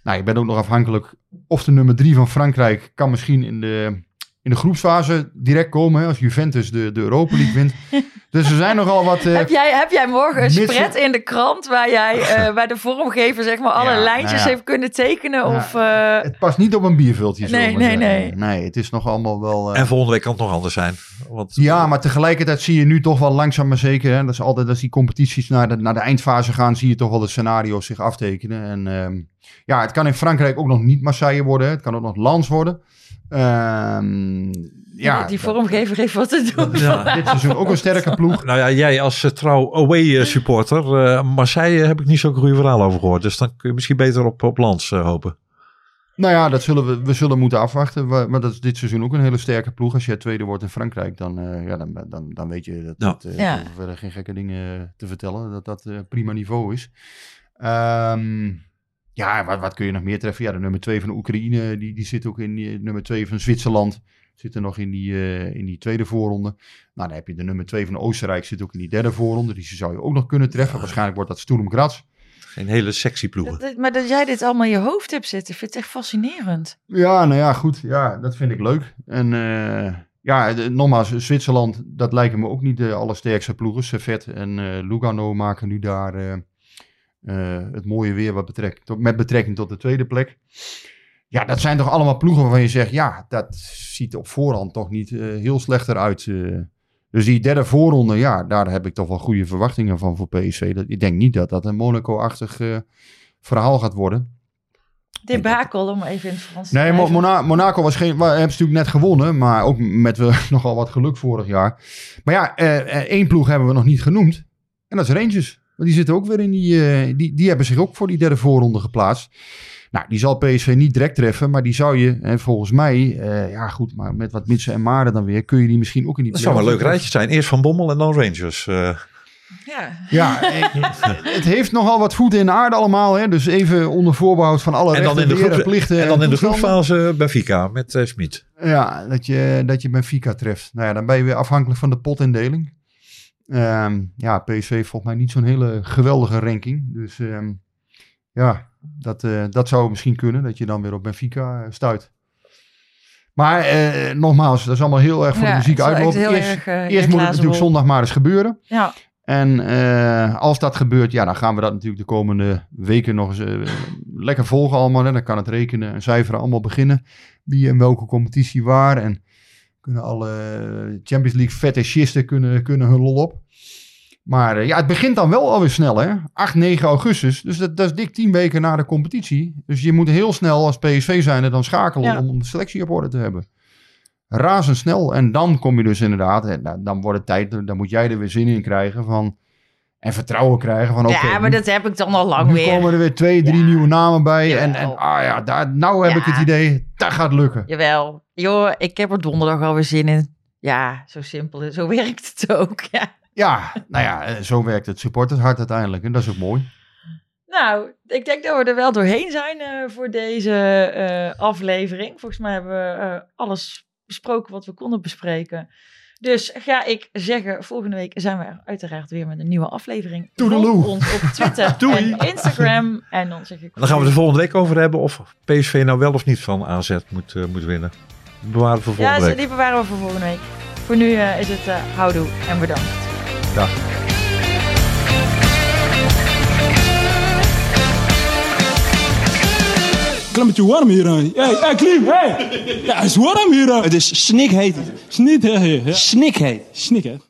Nou, je bent ook nog afhankelijk of de nummer drie van Frankrijk kan misschien in de, in de groepsfase direct komen hè, als Juventus de, de Europa League wint. dus er zijn nogal wat... eh, Heb jij, heb jij morgen een spread in de krant waar jij eh, bij de vormgever zeg maar alle Ja, lijntjes nou ja. heeft kunnen tekenen? Ja, Of, eh, het past niet op een bierviltje. we Nee, nee, zeggen. Nee, het is nog allemaal wel... eh, En volgende week kan het nog anders zijn. Want, Ja, maar tegelijkertijd zie je nu toch wel langzaam maar zeker. Hè, dat is altijd als die competities naar de, naar de eindfase gaan, zie je toch wel de scenario's zich aftekenen. En ehm, ja, het kan in Frankrijk ook nog niet Marseille worden. hè. Het kan ook nog Lens worden. Ehm, ja, die, die vormgever heeft wat te doen. Ja. dit seizoen ook een sterke ploeg. Nou ja, jij als eh, trouw away eh, supporter. eh, Marseille heb ik niet zo'n goede verhaal over gehoord. Dus dan kun je misschien beter op, op Lans hopen. Nou ja, dat zullen we, we zullen moeten afwachten. We- Maar dat is dit seizoen ook een hele sterke ploeg. Als je tweede wordt in Frankrijk, dan, eh, ja, dan, dan, dan weet je dat Ja. dat, eh, Ja. geen gekke dingen te vertellen. Dat dat prima niveau is. Ehm, ja, wat, wat kun je nog meer treffen? Ja, de nummer twee van Oekraïne, die, die zit ook in die, nummer twee van Zwitserland. Zit er nog in die, eh, in die tweede voorronde. Nou, dan heb je de nummer twee van Oostenrijk, zit ook in die derde voorronde. Die zou je ook nog kunnen treffen. Waarschijnlijk wordt dat Sturm Graz. Geen hele sexy ploegen. Dat- dat- maar dat jij dit allemaal in je hoofd hebt zitten, vind ik echt fascinerend. Ja, nou ja, goed. Ja, dat vind ik leuk. En eh, ja, de- nogmaals, Zwitserland, dat lijken me ook niet de allersterkste ploegen. Servet en eh, Lugano maken nu daar het mooie weer wat betrekt, tot, met betrekking tot de tweede plek. Ja, dat zijn toch allemaal ploegen waarvan je zegt, ja, dat ziet op voorhand toch niet eh, heel slecht eruit. eh. dus die derde voorronde, ja, daar heb ik toch wel goede verwachtingen van voor PSV. Dat, ik denk niet dat dat een Monaco-achtig eh, verhaal gaat worden. Debakel, om even in het Frans te Nee. Mona- Monaco was geen, hebben ze natuurlijk net gewonnen, maar ook met nogal wat geluk vorig jaar. Maar ja, eh, eh, één ploeg hebben we nog niet genoemd. En dat is Rangers. Want die zitten ook weer in die, eh, die, die hebben zich ook voor die derde voorronde geplaatst. Nou, die zal PSV niet direct treffen, maar die zou je, en volgens mij, eh, ja goed, maar met wat Mitsen en Maarden dan weer, kun je die misschien ook in die Dat zou wel een leuk rijtje zijn. Eerst Van Bommel en dan Rangers. eh. Ja. Ja, eh, het heeft nogal wat voeten in de aarde allemaal. Hè? Dus even onder voorbehoud van alle en, dan rechten, in de beheer en groep, plichten. en dan in de toestanden. groepsfase Benfica met eh Smit. Ja, dat je, dat je Benfica treft. Nou ja, dan ben je weer afhankelijk van de potindeling. Ehm ja, PSV heeft volgens mij niet zo'n hele geweldige ranking. Dus ehm, ja, dat, eh, dat zou misschien kunnen, dat je dan weer op Benfica eh, stuit. Maar eh, nogmaals, dat is allemaal heel erg voor Ja, de muziek uitlopen. Eerst, erg, eerst moet het natuurlijk zondag maar eens gebeuren. Ja. En als dat gebeurt, ja, dan gaan we dat natuurlijk de komende weken nog eens lekker volgen allemaal. Hè. Dan kan het rekenen en cijferen allemaal beginnen. Wie in welke competitie waar. En kunnen alle Champions League fetishisten kunnen, kunnen hun lol op. Maar eh, ja, het begint dan wel alweer snel, hè. 8, 9 augustus. Dus dat, dat is dik 10 weken na de competitie. Dus je moet heel snel als PSV zijnde dan schakelen Ja. om, de selectie op orde te hebben. Razendsnel. En dan kom je dus inderdaad, en dan- dan wordt het tijd, dan moet jij er weer zin in krijgen van... En vertrouwen krijgen van, oké, ja, maar nu- dat heb ik dan al lang nu weer. komen er weer twee, drie Ja. nieuwe namen bij. En, Jawel. en ah ja, daar, nou heb Ja. ik het idee, dat gaat lukken. Jawel. Joh, ik heb er donderdag alweer zin in. Ja, zo simpel. Zo werkt het ook. Ja. Ja, nou ja, eh, zo werkt het supportershart uiteindelijk. En dat is ook mooi. Nou, ik denk dat we er wel doorheen zijn eh, voor deze eh, aflevering. Volgens mij hebben we alles besproken wat we konden bespreken. Dus ga ik zeggen, volgende week zijn we er uiteraard weer met een nieuwe aflevering. Toedeloe. Volg ons op Twitter en Instagram. En dan zeg ik... Dan gaan we de volgende week over hebben of PSV nou wel of niet van AZ moet, eh, moet winnen. Bewaren voor Ja, volgende ze- week. die bewaren we voor volgende week. Voor nu eh, is het uh, houdoe en bedankt. Dag. Klimmetje warm hier aan. Hey, hey, Klim, hey! Ja, het is warm hier aan. Het is snikheet. Snikheet. Snikheet. Snikheet.